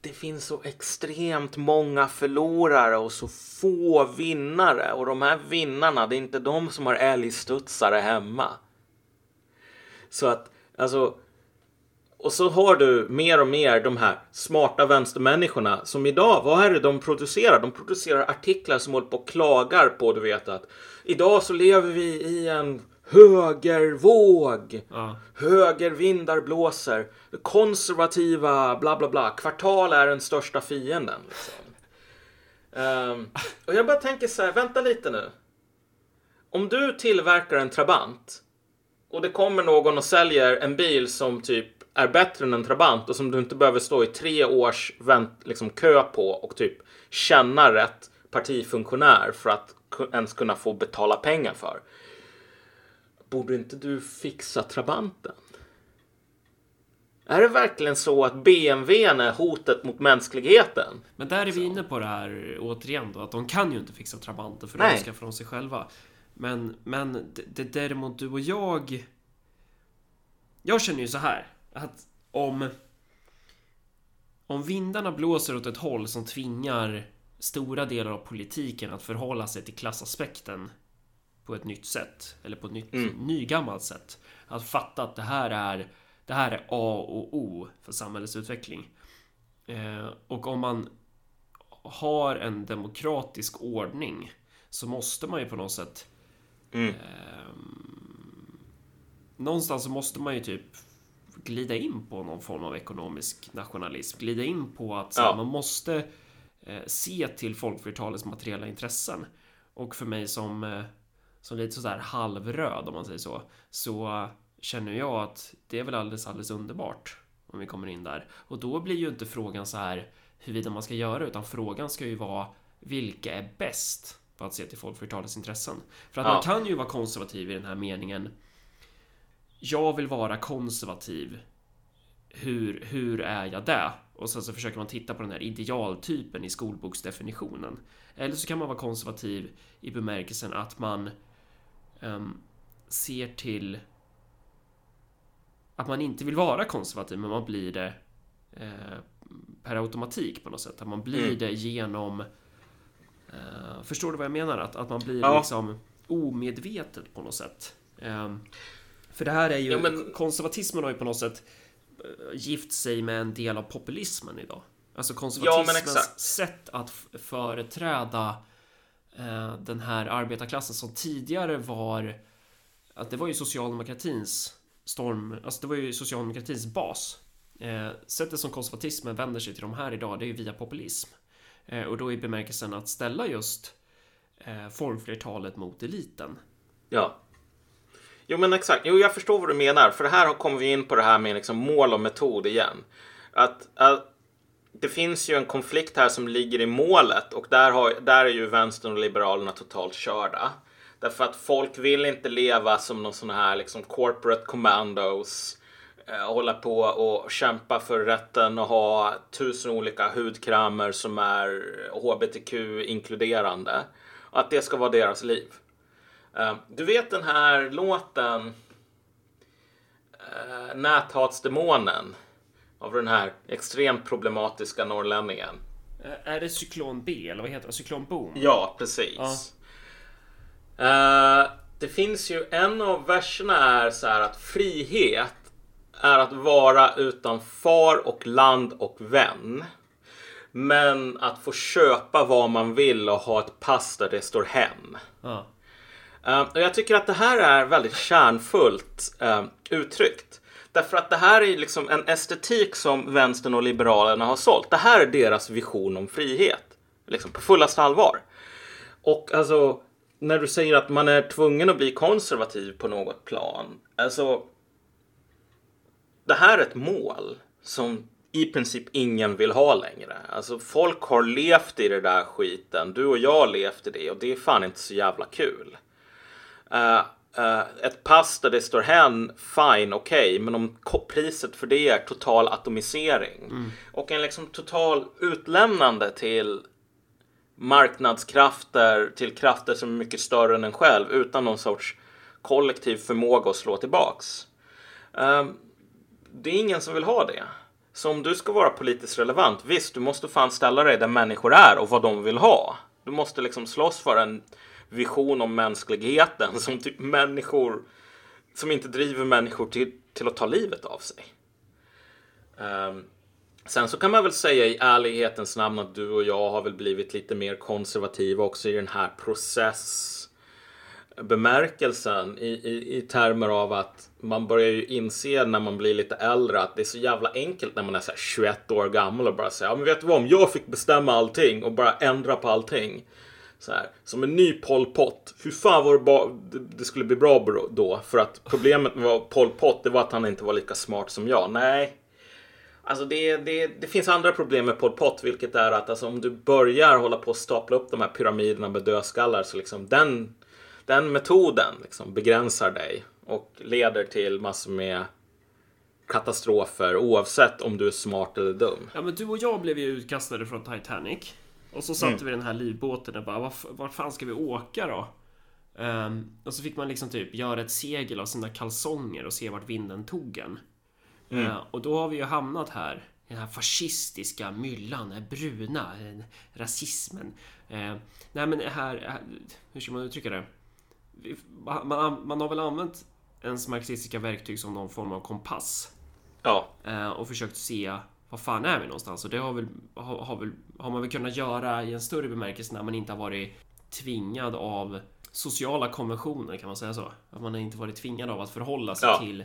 det finns så extremt många förlorare och så få vinnare. Och de här vinnarna, det är inte de som har älgstudsare hemma. Så att, alltså. Och så har du mer och mer de här smarta vänstermänniskorna som idag, vad är det de producerar? De producerar artiklar som håller på och klagar på, du vet att idag så lever vi i en högervåg. Ja. Högervindar blåser. Konservativa bla bla bla. Kvartal är den största fienden. Liksom. Um, och jag bara tänker så här, vänta lite nu. Om du tillverkar en Trabant och det kommer någon och säljer en bil som typ är bättre än en Trabant och som du inte behöver stå i tre års vänt, liksom, kö på och typ känna rätt partifunktionär för att ens kunna få betala pengar för borde inte du fixa Trabanten? Är det verkligen så att BMW är hotet mot mänskligheten? Men där är vi inne på det här återigen då, att de kan ju inte fixa Trabanten för Nej. de ska från sig själva. Men, men det, det däremot du och jag... Jag känner ju så här, att om... Om vindarna blåser åt ett håll som tvingar stora delar av politiken att förhålla sig till klassaspekten på ett nytt sätt eller på ett nytt mm. nygammalt sätt. Att fatta att det här är det här är A och O för samhällets utveckling. Eh, och om man har en demokratisk ordning så måste man ju på något sätt mm. eh, Någonstans så måste man ju typ glida in på någon form av ekonomisk nationalism. Glida in på att ja. man måste eh, se till folkflertalets materiella intressen. Och för mig som eh, som lite sådär halvröd om man säger så, så känner jag att det är väl alldeles, alldeles underbart om vi kommer in där. Och då blir ju inte frågan så här huruvida man ska göra, utan frågan ska ju vara vilka är bäst på att se till folkflertalets intressen? För att ja. man kan ju vara konservativ i den här meningen. Jag vill vara konservativ. Hur, hur är jag det? Och sen så försöker man titta på den här idealtypen i skolboksdefinitionen. Eller så kan man vara konservativ i bemärkelsen att man um, ser till att man inte vill vara konservativ, men man blir det eh, per automatik på något sätt. Att man blir mm. det genom... Eh, förstår du vad jag menar? Att, att man blir ja. liksom omedvetet på något sätt. Eh, för det här är ju... Ja, men... Konservatismen har ju på något sätt eh, gift sig med en del av populismen idag. Alltså konservatismens ja, sätt att företräda Eh, den här arbetarklassen som tidigare var att det var ju socialdemokratins storm, alltså det var ju socialdemokratins bas. Eh, sättet som konservatismen vänder sig till de här idag, det är ju via populism. Eh, och då i bemärkelsen att ställa just formflertalet mot eliten. Ja. Jo men exakt, jo jag förstår vad du menar. För det här kommer vi in på det här med liksom mål och metod igen. Att, att det finns ju en konflikt här som ligger i målet och där, har, där är ju vänstern och liberalerna totalt körda. Därför att folk vill inte leva som någon sån här liksom corporate commandos. Eh, hålla på och kämpa för rätten att ha tusen olika hudkrämer som är hbtq-inkluderande. Att det ska vara deras liv. Eh, du vet den här låten eh, Näthatsdemonen av den här extremt problematiska norrlänningen. Är det Cyklon B eller vad heter det? Cyklon Boom? Ja, precis. Ja. Uh, det finns ju en av verserna är så här att frihet är att vara utan far och land och vän. Men att få köpa vad man vill och ha ett pass där det står hem. Uh. Uh, och jag tycker att det här är väldigt kärnfullt uh, uttryckt. Därför att det här är liksom en estetik som vänstern och liberalerna har sålt. Det här är deras vision om frihet. Liksom på fullaste allvar. Och alltså när du säger att man är tvungen att bli konservativ på något plan. Alltså. Det här är ett mål som i princip ingen vill ha längre. Alltså folk har levt i det där skiten. Du och jag har levt i det och det är fan inte så jävla kul. Uh, uh, ett pass där det står hen, fine, okej, okay, men om priset för det är total atomisering mm. och en liksom total utlämnande till marknadskrafter till krafter som är mycket större än en själv utan någon sorts kollektiv förmåga att slå tillbaks. Um, det är ingen som vill ha det. Så om du ska vara politiskt relevant, visst, du måste fan ställa dig där människor är och vad de vill ha. Du måste liksom slåss för en vision om mänskligheten som typ människor som inte driver människor till, till att ta livet av sig. Um, Sen så kan man väl säga i ärlighetens namn att du och jag har väl blivit lite mer konservativa också i den här processbemärkelsen i, i, i termer av att man börjar ju inse när man blir lite äldre att det är så jävla enkelt när man är så 21 år gammal och bara säga ja men vet du vad om jag fick bestämma allting och bara ändra på allting så här, som en ny Pol Pot. Hur fan var det, det skulle bli bra då? För att problemet med Pol Pot det var att han inte var lika smart som jag. Nej, Alltså det, det, det finns andra problem med Pol Pot, vilket är att alltså, om du börjar hålla på att stapla upp de här pyramiderna med dödskallar så liksom den, den metoden liksom begränsar dig och leder till massor med katastrofer oavsett om du är smart eller dum. Ja, men du och jag blev ju utkastade från Titanic och så satte mm. vi den här livbåten och bara vart var fan ska vi åka då? Um, och så fick man liksom typ göra ett segel av sina kalsonger och se vart vinden tog en. Mm. Uh, och då har vi ju hamnat här i den här fascistiska myllan, den bruna den rasismen. Uh, nej men här, hur ska man uttrycka det? Man, man har väl använt ens marxistiska verktyg som någon form av kompass. Ja. Uh, och försökt se vad fan är vi någonstans? Och det har, väl, har, har, väl, har man väl kunnat göra i en större bemärkelse när man inte har varit tvingad av sociala konventioner, kan man säga så? Att man har inte varit tvingad av att förhålla sig ja. till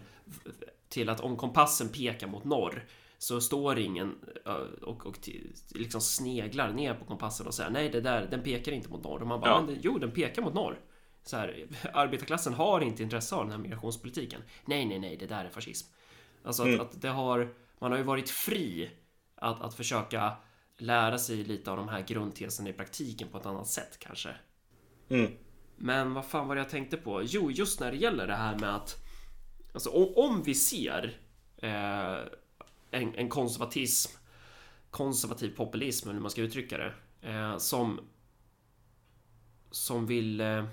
till att om kompassen pekar mot norr så står ingen och, och liksom sneglar ner på kompassen och säger nej, det där, den pekar inte mot norr. Och man bara, ja. men jo, den pekar mot norr. Så här, arbetarklassen har inte intresse av den här migrationspolitiken. Nej, nej, nej, det där är fascism. Alltså att, mm. att det har, man har ju varit fri att, att försöka lära sig lite av de här grundteserna i praktiken på ett annat sätt kanske. Mm. Men vad fan var det jag tänkte på? Jo, just när det gäller det här med att Alltså om, om vi ser eh, en, en, konservatism, konservativ populism, eller hur man ska uttrycka det, eh, som som vill eh,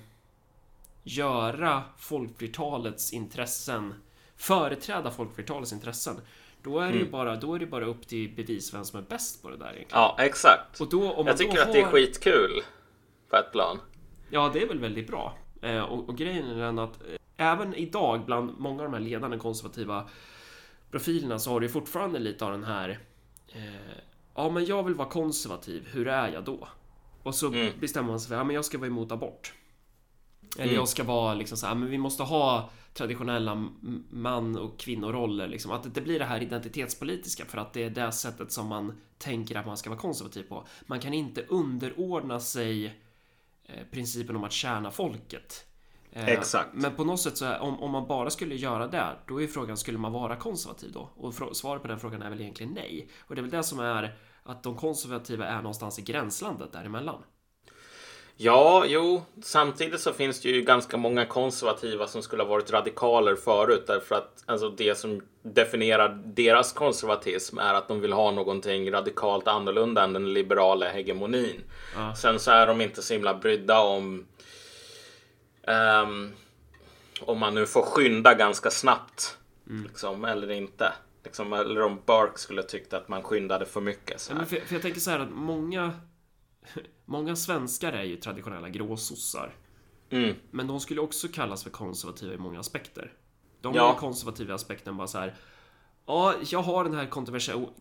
göra folkflertalets intressen företräda folkflertalets intressen då är det ju bara, då är det bara upp till bevis vem som är bäst på det där egentligen. Ja, exakt. Och då, om Jag tycker att det är har- skitkul på ett plan. Ja, det är väl väldigt bra. Eh, och, och grejen är den att eh, även idag bland många av de här ledande konservativa profilerna så har du fortfarande lite av den här eh, Ja, men jag vill vara konservativ. Hur är jag då? Och så Mm. bestämmer man sig för ja, men jag ska vara emot abort. Eller Mm. jag ska vara liksom så här, men vi måste ha traditionella man och kvinnoroller. Liksom. Att det- blir det här identitetspolitiska för att det är det sättet som man tänker att man ska vara konservativ på. Man kan inte underordna sig eh, principen om att tjäna folket. Eh, Exakt. Men på något sätt så om, om man bara skulle göra det, då är frågan, skulle man vara konservativ då? Och svaret på den frågan är väl egentligen nej. Och det är väl det som är att de konservativa är någonstans i gränslandet däremellan. Ja, jo, samtidigt så finns det ju ganska många konservativa som skulle ha varit radikaler förut därför att alltså, det som definierar deras konservatism är att de vill ha någonting radikalt annorlunda än den liberala hegemonin. Ja. Sen så är de inte så himla brydda om ehm, om man nu får skynda ganska snabbt liksom, eller inte. Liksom, eller om Burke skulle tyckt att man skyndade för mycket. Så Ja, för, för jag tänker så här att många Många svenskar är ju traditionella gråsossar. Mm. Men de skulle också kallas för konservativa i många aspekter. De Ja. har konservativa aspekten bara så här. Ja, jag har den här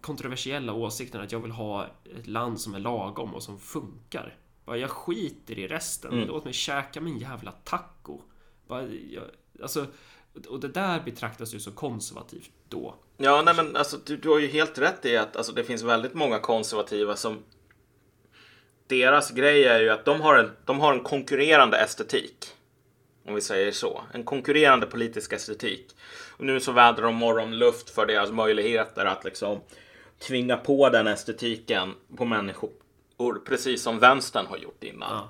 kontroversiella åsikten att jag vill ha ett land som är lagom och som funkar. Bara jag skiter i resten. Mm. Låt mig käka min jävla taco. Bara, jag, alltså, och det där betraktas ju som konservativt då. Ja, nej men alltså du, du har ju helt rätt i att alltså, det finns väldigt många konservativa som deras grej är ju att de har en, de har en konkurrerande estetik. Om vi säger så. En konkurrerande politisk estetik. Och nu så vädrar de morgonluft för deras möjligheter att liksom tvinga på den estetiken på människor. Precis som vänstern har gjort innan. Ja.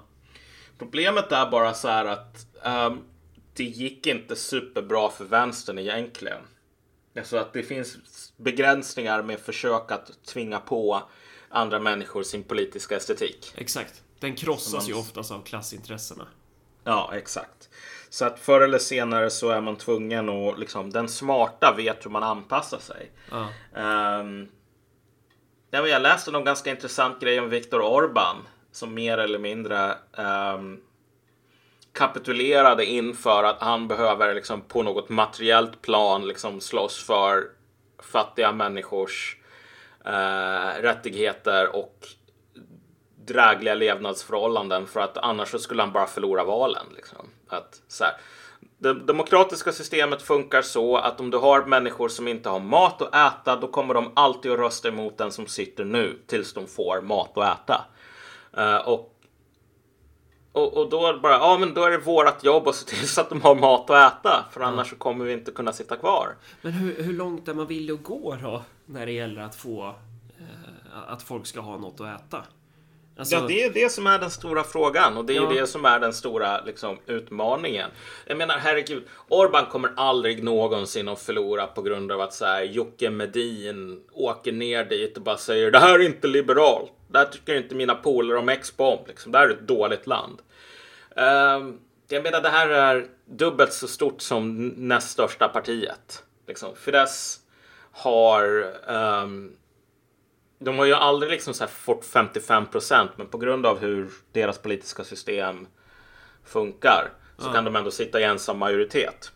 Problemet är bara så här att ehm, det gick inte superbra för vänstern egentligen. Alltså att det finns begränsningar med försök att tvinga på andra människor sin politiska estetik. Exakt. Den krossas Som ju man- oftast av klassintressena. Ja, exakt. Så att förr eller senare så är man tvungen att liksom, den smarta vet hur man anpassar sig. Ja. Um, jag läste någon ganska intressant grej om Viktor Orbán som mer eller mindre ehm, kapitulerade inför att han behöver liksom, på något materiellt plan liksom, slåss för fattiga människors eh, rättigheter och drägliga levnadsförhållanden för att annars så skulle han bara förlora valen. Liksom. Att, så här, det demokratiska systemet funkar så att om du har människor som inte har mat att äta då kommer de alltid att rösta emot den som sitter nu tills de får mat att äta. Eh, och, och, och då bara, ja men då är det vårat jobb att se till så att de har mat att äta för annars så kommer vi inte kunna sitta kvar. Men hur, hur långt är man villig att gå då? När det gäller att få eh, att folk ska ha något att äta? Alltså, Ja, det är det som är den stora frågan och det är Ja. det som är den stora liksom, utmaningen. Jag menar, herregud, Orban kommer aldrig någonsin att förlora på grund av att så här, Jocke Medin åker ner dit och bara säger det här är inte liberalt. Det här tycker inte mina polare om X-bomb. Liksom. Det här är ett dåligt land. Ehm, jag menar, det här är dubbelt så stort som näst största partiet. Liksom. Fidesz har ehm, de har ju aldrig liksom så fått 55 procent, men på grund av hur deras politiska system funkar så Ja. kan de ändå sitta i ensam majoritet.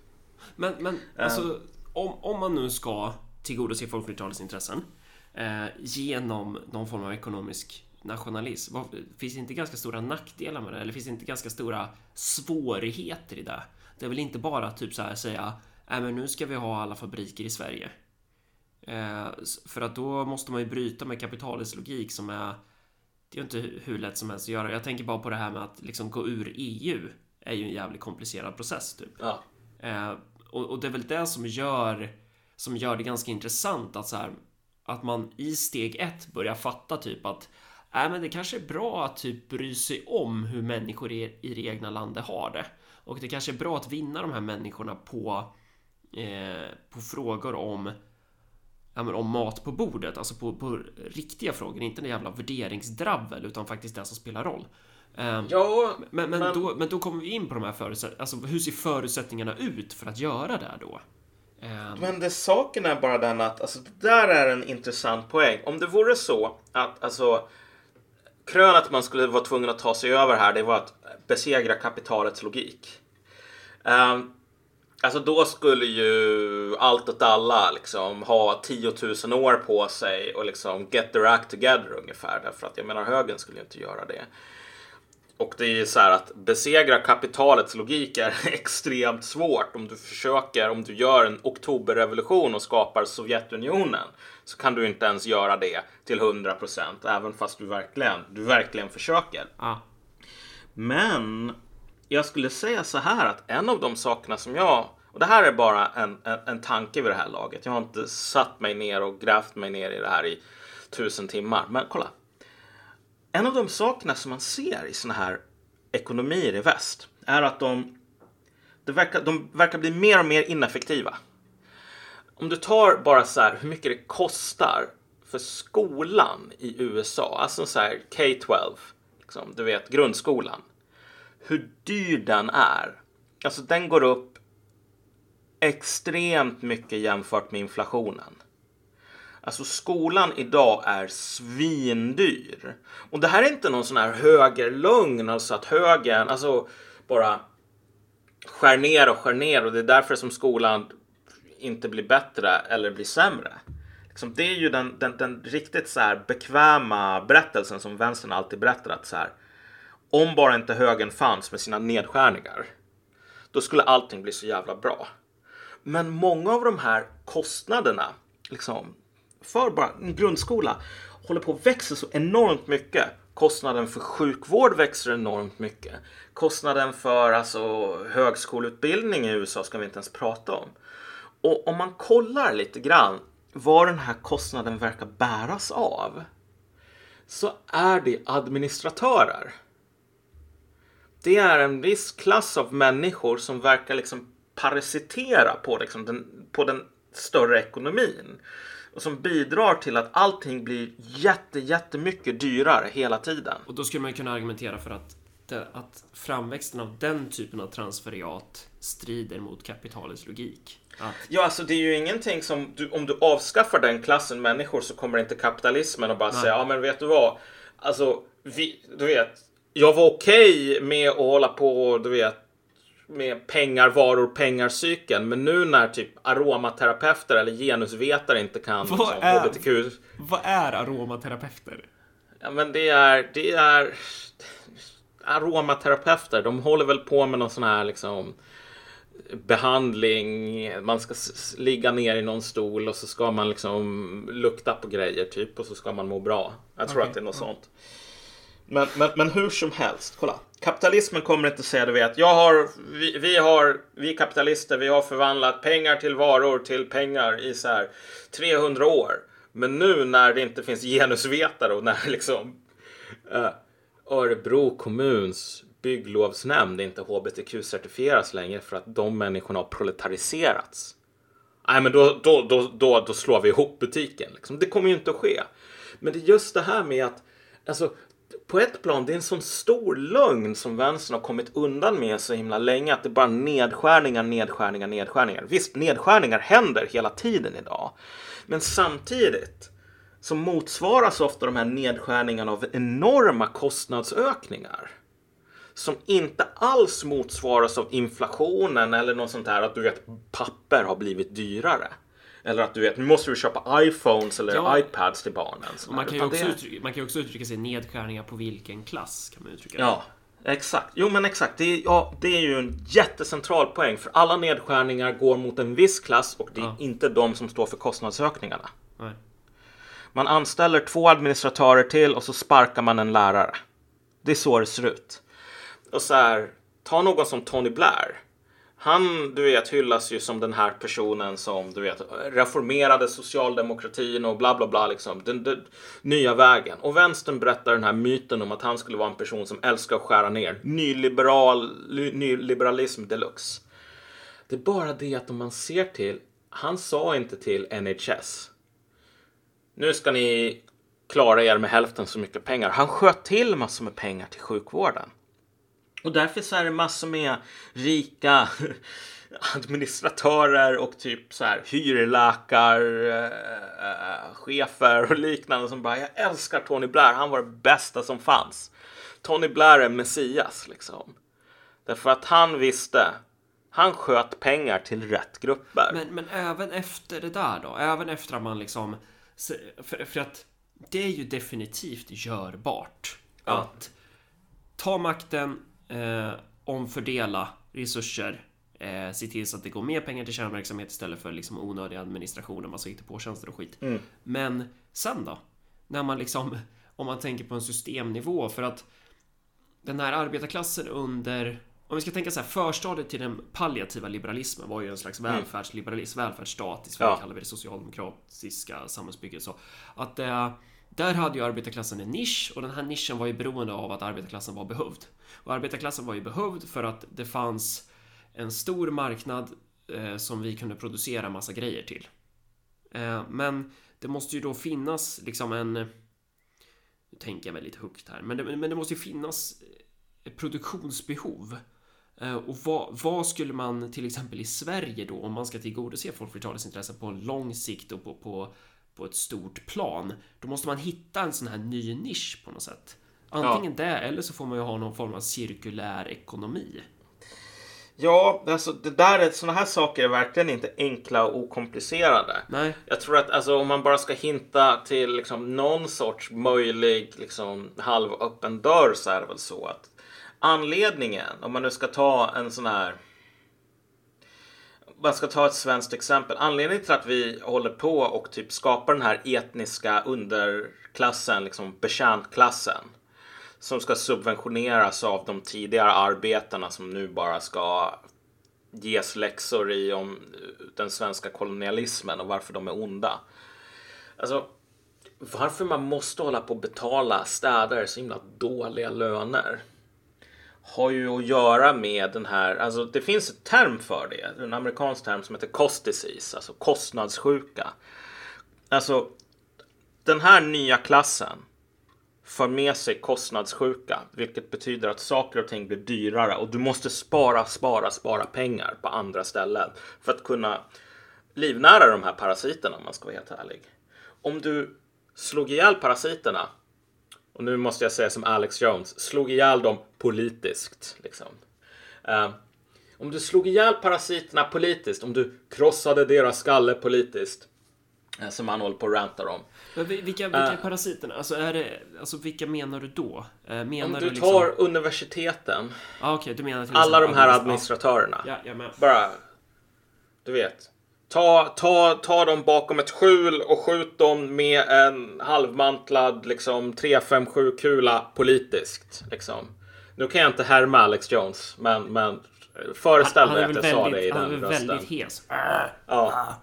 Men, men alltså, om, om man nu ska tillgodose folkflertalets intressen eh, genom någon form av ekonomisk nationalism, finns det inte ganska stora nackdelar med det? Eller finns det inte ganska stora svårigheter i det? Det är väl inte bara typ så här säga, nej men nu ska vi ha alla fabriker i Sverige. Eh, för att då måste man ju bryta med kapitalets logik som är det är ju inte hu- hur lätt som helst att göra. Jag tänker bara på det här med att liksom gå ur EU är ju en jävligt komplicerad process typ. Ja. Eh, och, och det är väl det som gör som gör det ganska intressant att så här att man i steg ett börjar fatta typ att äh, men det kanske är bra att typ bry sig om hur människor i, i det egna landet har det. Och det kanske är bra att vinna de här människorna på, eh, på frågor om ja, men om mat på bordet, alltså på, på riktiga frågor, inte en jävla värderingsdravel utan faktiskt det som spelar roll. Um, Ja, men, men, men- Då, men då kommer vi in på de här förutsättningarna, alltså hur ser förutsättningarna ut för att göra det här då? Ehm. Men det saken är bara den att, alltså det där är en intressant poäng. Om det vore så att, alltså, krönet man skulle vara tvungen att ta sig över här, det var att besegra kapitalets logik. Um, alltså då skulle ju allt åt alla liksom ha 10 000 år på sig och liksom get their act together ungefär. Därför att jag menar högern skulle ju inte göra det. Och det är ju så här att besegra kapitalets logik är [LAUGHS] extremt svårt. Om du försöker, om du gör en oktoberrevolution och skapar Sovjetunionen så kan du inte ens göra det till 100 procent, även fast du verkligen, du verkligen försöker. ah, Men jag skulle säga så här att en av de sakerna som jag, och det här är bara en, en, en tanke vid det här laget. Jag har inte satt mig ner och grävt mig ner i det här i tusen timmar. Men kolla. En av de sakerna som man ser i såna här ekonomier i väst är att de, verkar, de verkar bli mer och mer ineffektiva. Om du tar bara så här hur mycket det kostar för skolan i USA, alltså så här K-12, liksom, du vet grundskolan. Hur dyr den är. Alltså den går upp extremt mycket jämfört med inflationen. Alltså skolan idag är svindyr. Och det här är inte någon sån här högerlögn, alltså att högern, alltså bara skär ner och skär ner och det är därför som skolan inte blir bättre eller blir sämre. Liksom, det är ju den, den, den riktigt så här bekväma berättelsen som vänstern alltid berättar att så här, om bara inte högern fanns med sina nedskärningar, då skulle allting bli så jävla bra. Men många av de här kostnaderna, liksom, för bara en grundskola, håller på att växa så enormt mycket. Kostnaden för sjukvård växer enormt mycket. Kostnaden för alltså, högskoleutbildning i USA ska vi inte ens prata om. Och om man kollar lite grann vad den här kostnaden verkar bäras av så är det administratörer. Det är en viss klass av människor som verkar liksom parasitera på, liksom den, på den större ekonomin. Och som bidrar till att allting blir jätte, jättemycket dyrare hela tiden. och då skulle man kunna argumentera för att, att framväxten av den typen av transferiat strider mot kapitalets logik. Att, Ja, alltså det är ju ingenting som, du, om du avskaffar den klassen människor så kommer inte kapitalismen att bara Nej. säga, ja men vet du vad, alltså, vi, du vet, jag var okej med att hålla på, du vet, med pengar, varor, pengar cykeln. Men nu när typ aromaterapeuter eller genusvetare inte kan Vad liksom, är- HBTQ. vad är aromaterapeuter? Ja, men det är, det är aromaterapeuter. De håller väl på med någon sån här liksom behandling. Man ska ligga ner i någon stol och så ska man liksom lukta på grejer typ och så ska man må bra. Jag tror Okej, att det är något sånt. Men, men, men hur som helst, kolla. Kapitalismen kommer inte säga, du vet, jag har, vi, vi har, vi kapitalister, vi har förvandlat pengar till varor till pengar i så här 300 år. Men nu när det inte finns genusvetare och när [LAUGHS] liksom äh, Örebro kommuns bygglovsnämnd inte hbtq-certifieras längre för att de människorna har proletariserats. Nej, men då, då, då, då, då slår vi ihop butiken. Liksom. Det kommer ju inte att ske. Men det är just det här med att, alltså, på ett plan, det är en sån stor lögn som vänstern har kommit undan med så himla länge att det är bara nedskärningar, nedskärningar, nedskärningar. Visst, nedskärningar händer hela tiden idag. Men samtidigt så motsvaras ofta de här nedskärningarna av enorma kostnadsökningar som inte alls motsvaras av inflationen eller något sånt här att du vet papper har blivit dyrare. Eller att du vet, nu måste vi köpa iPhones eller Ja. iPads till barnen. Man, kan också det- uttrycka, man kan ju också uttrycka sig nedskärningar på vilken klass. Kan man uttrycka det. Ja, exakt. Jo, men exakt. Det är, ja, det är ju en jättecentral poäng. För alla nedskärningar går mot en viss klass och det är Ja. inte de som står för kostnadsökningarna. Nej. Man anställer två administratörer till och så sparkar man en lärare. Det är så det ser ut. Och så här, ta någon som Tony Blair. Han, du vet, hyllas ju som den här personen som, du vet, reformerade socialdemokratin och bla bla bla liksom. Den, den nya vägen. Och vänstern berättar den här myten om att han skulle vara en person som älskar att skära ner. Nyliberal, nyliberalism deluxe. Det är bara det att om man ser till, han sa inte till NHS. nu ska ni klara er med hälften så mycket pengar. Han sköt till massor med pengar till sjukvården. Och därför så är det massor med rika [LAUGHS] administratörer och typ så här hyrläkarchefer äh, och liknande som bara jag älskar Tony Blair. Han var det bästa som fanns. Tony Blair är Messias liksom. Därför att han visste. Han sköt pengar till rätt grupper. Men, men även efter det där då? Även efter att man liksom... För, för att det är ju definitivt görbart. Ja. Att ta makten, eh, omfördela resurser, eh, se till så att det går mer pengar till kärnverksamhet istället för liksom onödig administration och massa på tjänster och skit. Mm. Men sen då? När man liksom, [LAUGHS] om man tänker på en systemnivå för att den här arbetarklassen under om vi ska tänka så här, förstadiet till den palliativa liberalismen var ju en slags mm. välfärdsliberalism, välfärdsstat. I Sverige ja. kallar vi det socialdemokratiska samhällsbygget. Så att eh, där hade ju arbetarklassen en nisch och den här nischen var ju beroende av att arbetarklassen var behövd. Och arbetarklassen var ju behövd för att det fanns en stor marknad eh, som vi kunde producera massa grejer till. Eh, men det måste ju då finnas liksom en... Nu tänker jag väl lite högt här, men det, men det måste ju finnas produktionsbehov. Eh, och vad, vad, skulle man till exempel i Sverige då, om man ska tillgodose folkflertalets intressen på lång sikt och på, på, på ett stort plan, då måste man hitta en sån här ny nisch på något sätt. Antingen ja. det, eller så får man ju ha någon form av cirkulär ekonomi. Ja, alltså det där är, såna här saker är verkligen inte enkla och okomplicerade. Nej. Jag tror att alltså, om man bara ska hinta till liksom, någon sorts möjlig liksom, halvöppen dörr så är det väl så att anledningen, om man nu ska ta en sån här man ska ta ett svenskt exempel. Anledningen till att vi håller på och typ skapar den här etniska underklassen, liksom betjäntklassen som ska subventioneras av de tidigare arbetarna som nu bara ska ges läxor i om den svenska kolonialismen och varför de är onda. Alltså, varför man måste hålla på och betala städare så himla dåliga löner har ju att göra med den här, alltså det finns en term för det, en amerikansk term som heter cost disease, alltså kostnadssjuka. Alltså den här nya klassen för med sig kostnadssjuka, vilket betyder att saker och ting blir dyrare och du måste spara, spara, spara pengar på andra ställen för att kunna livnära de här parasiterna om man ska vara helt ärlig. Om du slog ihjäl parasiterna och nu måste jag säga som Alex Jones, slog ihjäl dem politiskt. Liksom. Uh, om du slog ihjäl parasiterna politiskt, om du krossade deras skalle politiskt, uh, som han håller på att ranta om. Men vilka, vilka är parasiterna? Alltså, är det, alltså vilka menar du då? Menar om du, du tar liksom... universiteten. Ah, okay, du menar alla de här administratörerna. Ja, Bara, du vet. Ta, ta, ta dem bakom ett skjul och skjut dem med en halvmantlad liksom 357-kula politiskt. Liksom. Nu kan jag inte härma Alex Jones, men, men föreställ dig att jag sa det i den rösten. Han är väldigt hes. Ja. Ah,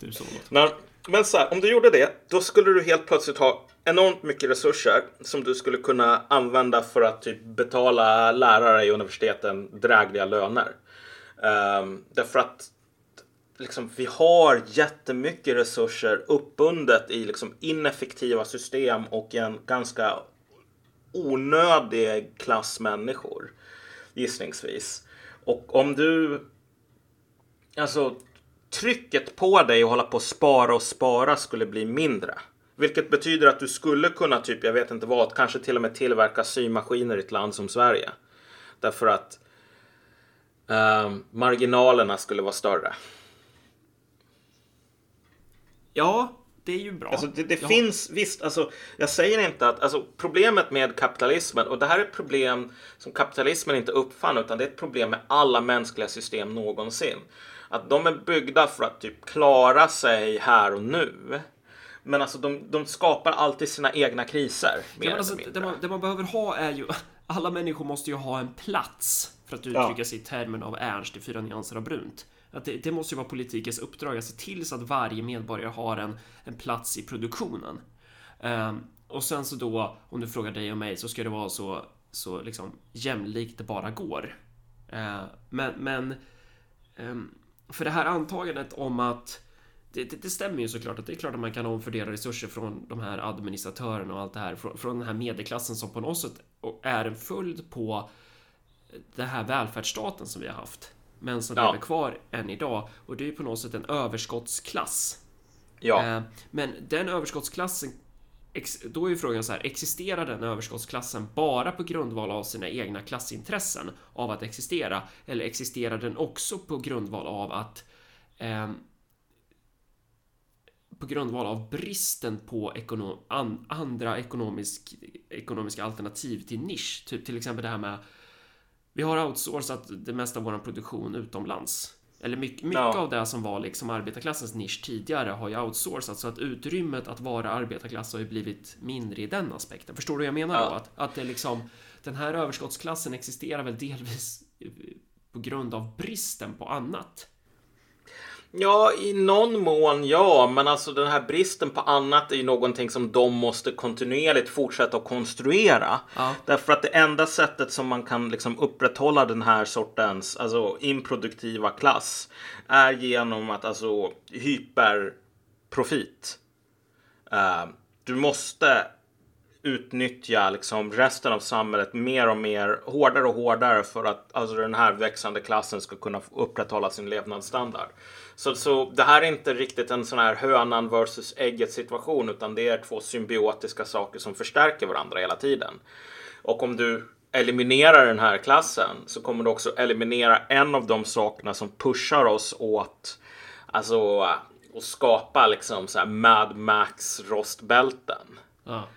du så men, men så här, om du gjorde det, då skulle du helt plötsligt ha enormt mycket resurser som du skulle kunna använda för att typ betala lärare i universiteten drägliga löner. Um, därför att liksom, vi har jättemycket resurser uppbundet i liksom, ineffektiva system och en ganska onödig klass människor gissningsvis. Och om du alltså trycket på dig att hålla på och spara och spara skulle bli mindre. Vilket betyder att du skulle kunna, typ, jag vet inte vad, kanske till och med tillverka symaskiner i ett land som Sverige. Därför att eh, marginalerna skulle vara större. Ja, det är ju bra. Alltså det, det finns visst, alltså, jag säger inte att alltså, problemet med kapitalismen och det här är ett problem som kapitalismen inte uppfann utan det är ett problem med alla mänskliga system någonsin. Att de är byggda för att typ klara sig här och nu. Men alltså de, de skapar alltid sina egna kriser. Ja, alltså, det, man, det man behöver ha är ju [LAUGHS] alla människor måste ju ha en plats för att uttrycka ja. sig i termen av Ernst i Fyra nyanser av brunt. Att det, det, måste ju vara politikens uppdrag att se till så att varje medborgare har en, en plats i produktionen. Um, och sen så då, om du frågar dig och mig, så ska det vara så, så liksom jämlikt det bara går. Uh, men, men um, för det här antagandet om att det, det, det, stämmer ju såklart att det är klart att man kan omfördela resurser från de här administratörerna och allt det här från, från den här medelklassen som på något sätt är en följd på den här välfärdsstaten som vi har haft men som ja. lever kvar än idag och det är ju på något sätt en överskottsklass. Ja. Eh, men den överskottsklassen då är ju frågan så här, existerar den överskottsklassen bara på grundval av sina egna klassintressen av att existera? Eller existerar den också på grundval av att eh, på grundval av bristen på ekonom, an, andra ekonomisk, ekonomiska alternativ till nisch. Typ till exempel det här med vi har outsourcat det mesta av vår produktion utomlands. Eller mycket, mycket ja. av det som var liksom arbetarklassens nisch tidigare har ju outsourcat så att utrymmet att vara arbetarklass har ju blivit mindre i den aspekten. Förstår du vad jag menar ja. då? Att, att det liksom den här överskottsklassen existerar väl delvis på grund av bristen på annat. Ja, i någon mån ja, men alltså den här bristen på annat är ju någonting som de måste kontinuerligt fortsätta att konstruera. Ja. Därför att det enda sättet som man kan liksom upprätthålla den här sortens alltså improduktiva klass är genom att alltså hyperprofit. Uh, du måste utnyttja liksom resten av samhället mer och mer hårdare och hårdare för att alltså den här växande klassen ska kunna upprätthålla sin levnadsstandard. Så, så det här är inte riktigt en sån här hönan versus ägget situation utan det är två symbiotiska saker som förstärker varandra hela tiden. Och om du eliminerar den här klassen så kommer du också eliminera en av de sakerna som pushar oss åt alltså att skapa liksom så här Mad Max rostbälten. Ja.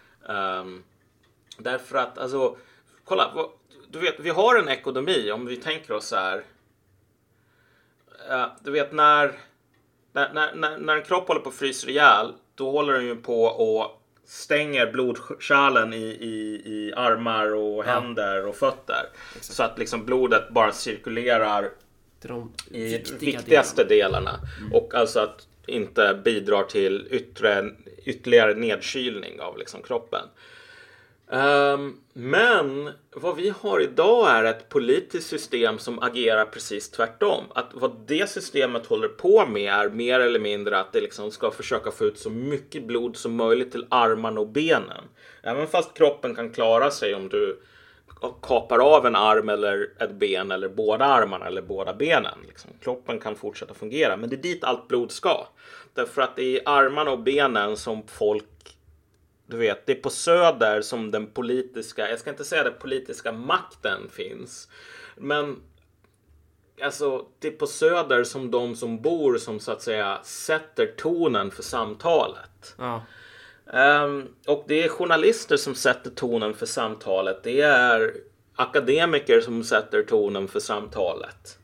Um, därför att alltså, kolla, du vet, vi har en ekonomi om vi tänker oss så här du vet när, när, när, när en kropp håller på att frysa ihjäl, då håller den ju på och stänger blodkärlen i, i, i armar och händer och fötter. Exakt. Så att liksom blodet bara cirkulerar de i viktigaste delarna. delarna. Mm. Och alltså att inte bidrar till yttre, ytterligare nedkylning av liksom kroppen. Um, men vad vi har idag är ett politiskt system som agerar precis tvärtom. Att vad det systemet håller på med är mer eller mindre att det liksom ska försöka få ut så mycket blod som möjligt till armarna och benen. Även fast kroppen kan klara sig om du kapar av en arm eller ett ben eller båda armarna eller båda benen. Liksom. Kroppen kan fortsätta fungera, men det är dit allt blod ska. Därför att det är i armarna och benen som folk du vet, det är på Söder som den politiska, jag ska inte säga den politiska makten finns. Men alltså, det är på Söder som de som bor som så att säga sätter tonen för samtalet. Ja. Um, och det är journalister som sätter tonen för samtalet. Det är akademiker som sätter tonen för samtalet.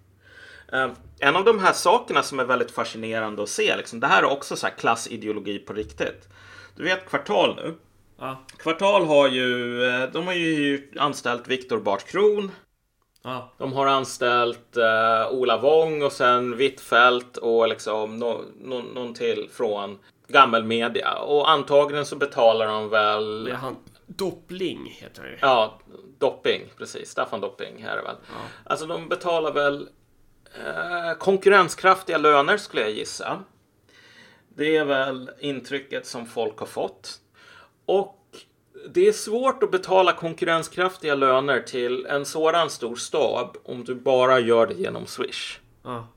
Um, en av de här sakerna som är väldigt fascinerande att se, liksom, det här är också så klassideologi på riktigt. Du vet Kvartal nu. Ja. Kvartal har ju, eh, de har ju anställt Viktor Bart Kron. Ja. De har anställt uh, Ola Wong och sen Hvitfeldt och liksom no, no, någon till från gammelmedia. Och antagligen så betalar de väl... Det han Doppling heter han ju. Ja, Dopping, precis. Staffan Dopping här är det väl. Ja. Alltså de betalar väl eh, konkurrenskraftiga löner skulle jag gissa. Det är väl intrycket som folk har fått. Och det är svårt att betala konkurrenskraftiga löner till en sådan stor stab om du bara gör det genom Swish. Ja.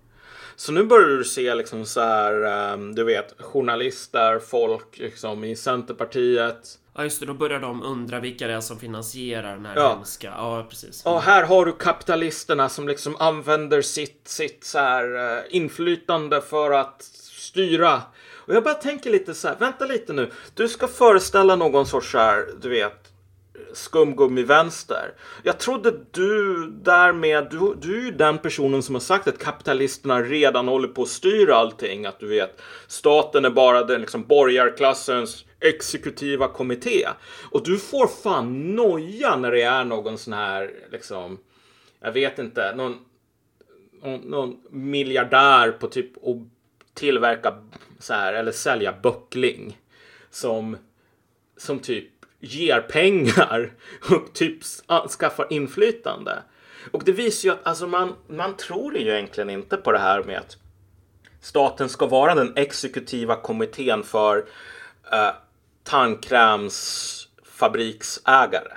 Så nu börjar du se liksom så här, um, du vet, journalister, folk liksom i Centerpartiet. Ja just det, då börjar de undra vilka det är som finansierar den här ja. hemska. Ja, precis. Ja, här har du kapitalisterna som liksom använder sitt, sitt så här uh, inflytande för att styra och jag bara tänker lite så här, vänta lite nu. Du ska föreställa någon sorts så här, du vet, skumgummi vänster. Jag trodde du därmed, du, du är ju den personen som har sagt att kapitalisterna redan håller på att styra allting. Att du vet, staten är bara den liksom borgarklassens exekutiva kommitté. Och du får fan noja när det är någon sån här, liksom, jag vet inte, någon, någon, någon miljardär på typ och tillverka så här, eller sälja böckling som, som typ ger pengar [LAUGHS] och typ skaffar inflytande. Och det visar ju att alltså man, man tror ju egentligen inte på det här med att staten ska vara den exekutiva kommittén för eh, tandkrämsfabriksägare.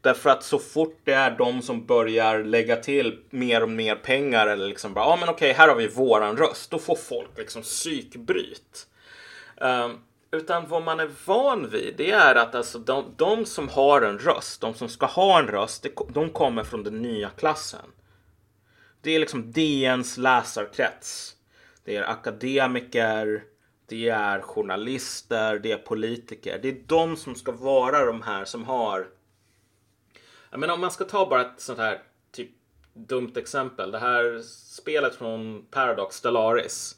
Därför att så fort det är de som börjar lägga till mer och mer pengar eller liksom bara, ja ah, men okej, här har vi våran röst. Då får folk liksom psykbryt. Um, utan vad man är van vid, det är att alltså de, de som har en röst, de som ska ha en röst, det, de kommer från den nya klassen. Det är liksom DNs läsarkrets. Det är akademiker, det är journalister, det är politiker. Det är de som ska vara de här som har menar om man ska ta bara ett sånt här typ dumt exempel. Det här spelet från Paradox Stellaris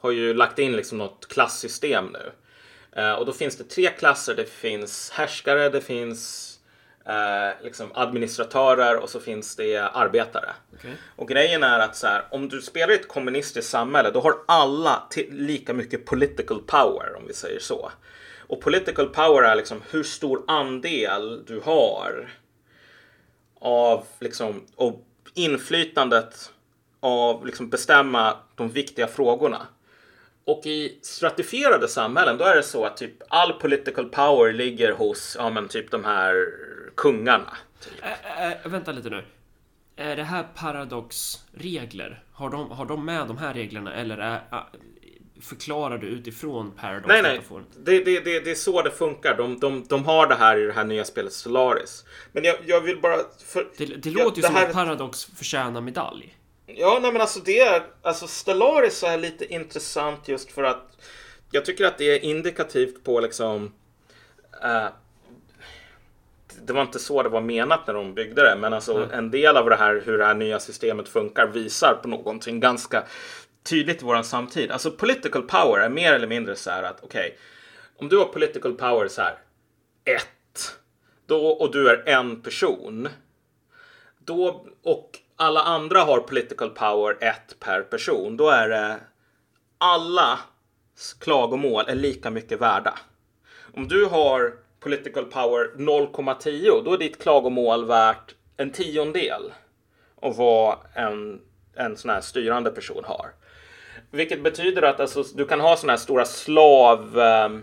har ju lagt in liksom något klassystem nu. Uh, och då finns det tre klasser. Det finns härskare, det finns uh, liksom administratörer och så finns det arbetare. Okay. Och grejen är att så här, om du spelar i ett kommunistiskt samhälle då har alla lika mycket political power om vi säger så. Och political power är liksom hur stor andel du har av liksom, och inflytandet av liksom bestämma de viktiga frågorna. Och i stratifierade samhällen då är det så att typ all political power ligger hos ja, men typ de här kungarna. Typ. Ä, ä, vänta lite nu. Är det här paradoxregler? Har de, har de med de här reglerna eller är, förklarar du utifrån Paradox Nej, nej. Det, det, det, det är så det funkar. De, de, de har det här i det här nya spelet Solaris. Men jag, jag vill bara... För, det, det låter ju det som här... att Paradox förtjänar medalj. Ja, nej men alltså det är... Alltså Stellaris är lite intressant just för att jag tycker att det är indikativt på liksom... Uh, det var inte så det var menat när de byggde det, men alltså mm. en del av det här hur det här nya systemet funkar visar på någonting ganska tydligt i vår samtid. Alltså political power är mer eller mindre så här att okej, okay, om du har political power så här ett, då och du är en person, då och alla andra har political power ett per person, då är det alla klagomål är lika mycket värda. Om du har political power 0,10 då är ditt klagomål värt en tiondel av vad en, en sån här styrande person har. Vilket betyder att alltså, du kan ha sådana här stora slav ehm, eh,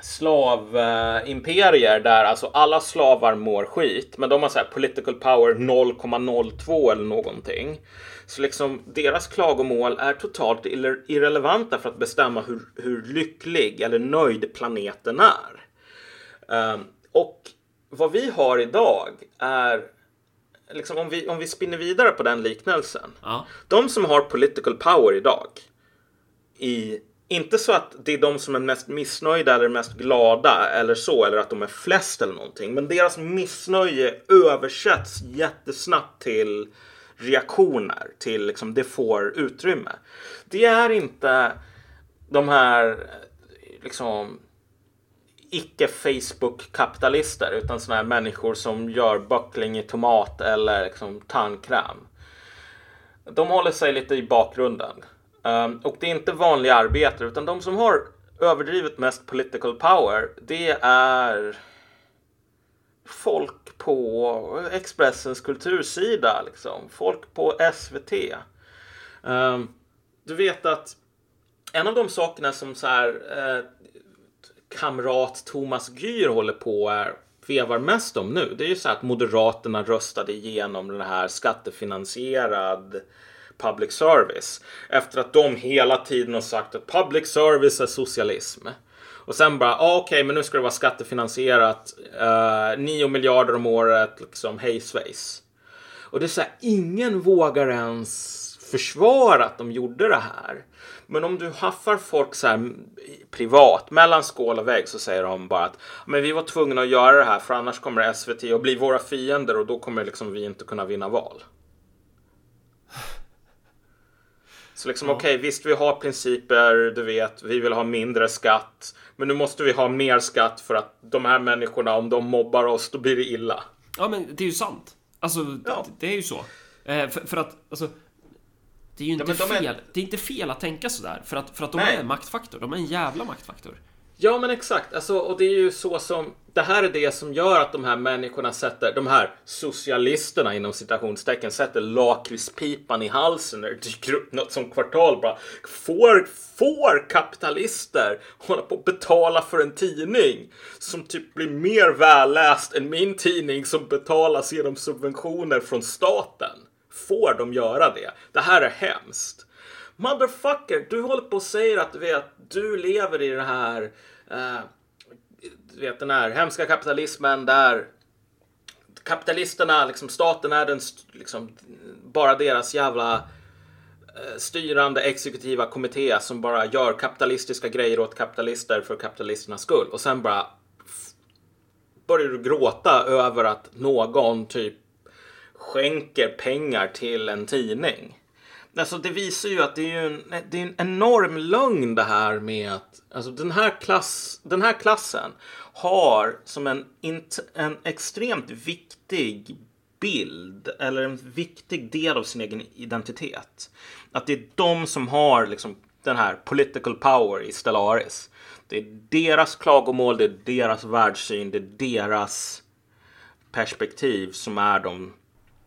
slavimperier eh, där alltså alla slavar mår skit, men de har så här political power 0,02 eller någonting. Så liksom deras klagomål är totalt irrelevanta för att bestämma hur, hur lycklig eller nöjd planeten är. Um, och vad vi har idag är liksom om vi, om vi spinner vidare på den liknelsen. Ja. De som har political power idag. I, inte så att det är de som är mest missnöjda eller mest glada eller så. Eller att de är flest eller någonting. Men deras missnöje översätts jättesnabbt till reaktioner. Till liksom det får utrymme. Det är inte de här liksom icke Facebook-kapitalister utan sådana här människor som gör böckling i tomat eller liksom tandkräm. De håller sig lite i bakgrunden. Um, och det är inte vanliga arbetare utan de som har överdrivet mest political power det är folk på Expressens kultursida. Liksom. Folk på SVT. Um, ehm, du vet att en av de sakerna som så här, eh, kamrat Thomas Gyr håller på är vevar mest om nu. Det är ju så att Moderaterna röstade igenom den här skattefinansierad public service. Efter att de hela tiden har sagt att public service är socialism. Och sen bara, ah, okej, okay, men nu ska det vara skattefinansierat. Eh, uh, 9 miljarder om året, liksom hej svejs. Och det är så här, ingen vågar ens försvara att de gjorde det här. Men om du haffar folk så här privat, mellan skål och vägg, så säger de bara att men vi var tvungna att göra det här för annars kommer SVT att bli våra fiender och då kommer liksom vi inte kunna vinna val. Så liksom ja. okej, okay, visst vi har principer, du vet, vi vill ha mindre skatt. Men nu måste vi ha mer skatt för att de här människorna, om de mobbar oss, då blir det illa. Ja, men det är ju sant. Alltså, ja. det, det, är ju så. Eh, för, för, att, alltså, det är ju inte, ja, fel. Är... Det är inte fel att tänka sådär. För att, för att de Nej. är en maktfaktor. De är en jävla maktfaktor. Ja, men exakt. Alltså, och det är ju så som det här är det som gör att de här människorna sätter, de här socialisterna inom citationstecken, sätter lakritspipan i halsen när det dyker upp något som kvartal bara. Får, får kapitalister hålla på att betala för en tidning som typ blir mer välläst än min tidning som betalas genom subventioner från staten? Får de göra det? Det här är hemskt. Motherfucker, du håller på och säger att du vet, du lever i den här eh, du vet den här hemska kapitalismen där kapitalisterna, liksom staten är den, liksom, bara deras jävla eh, styrande exekutiva kommitté som bara gör kapitalistiska grejer åt kapitalister för kapitalisternas skull. Och sen bara börjar du gråta över att någon typ skänker pengar till en tidning. Alltså det visar ju att det är en, det är en enorm lögn det här med att alltså den, här klass, den här klassen har som en, en extremt viktig bild eller en viktig del av sin egen identitet. Att det är de som har liksom den här political power i Stellaris. Det är deras klagomål, det är deras världssyn, det är deras perspektiv som är de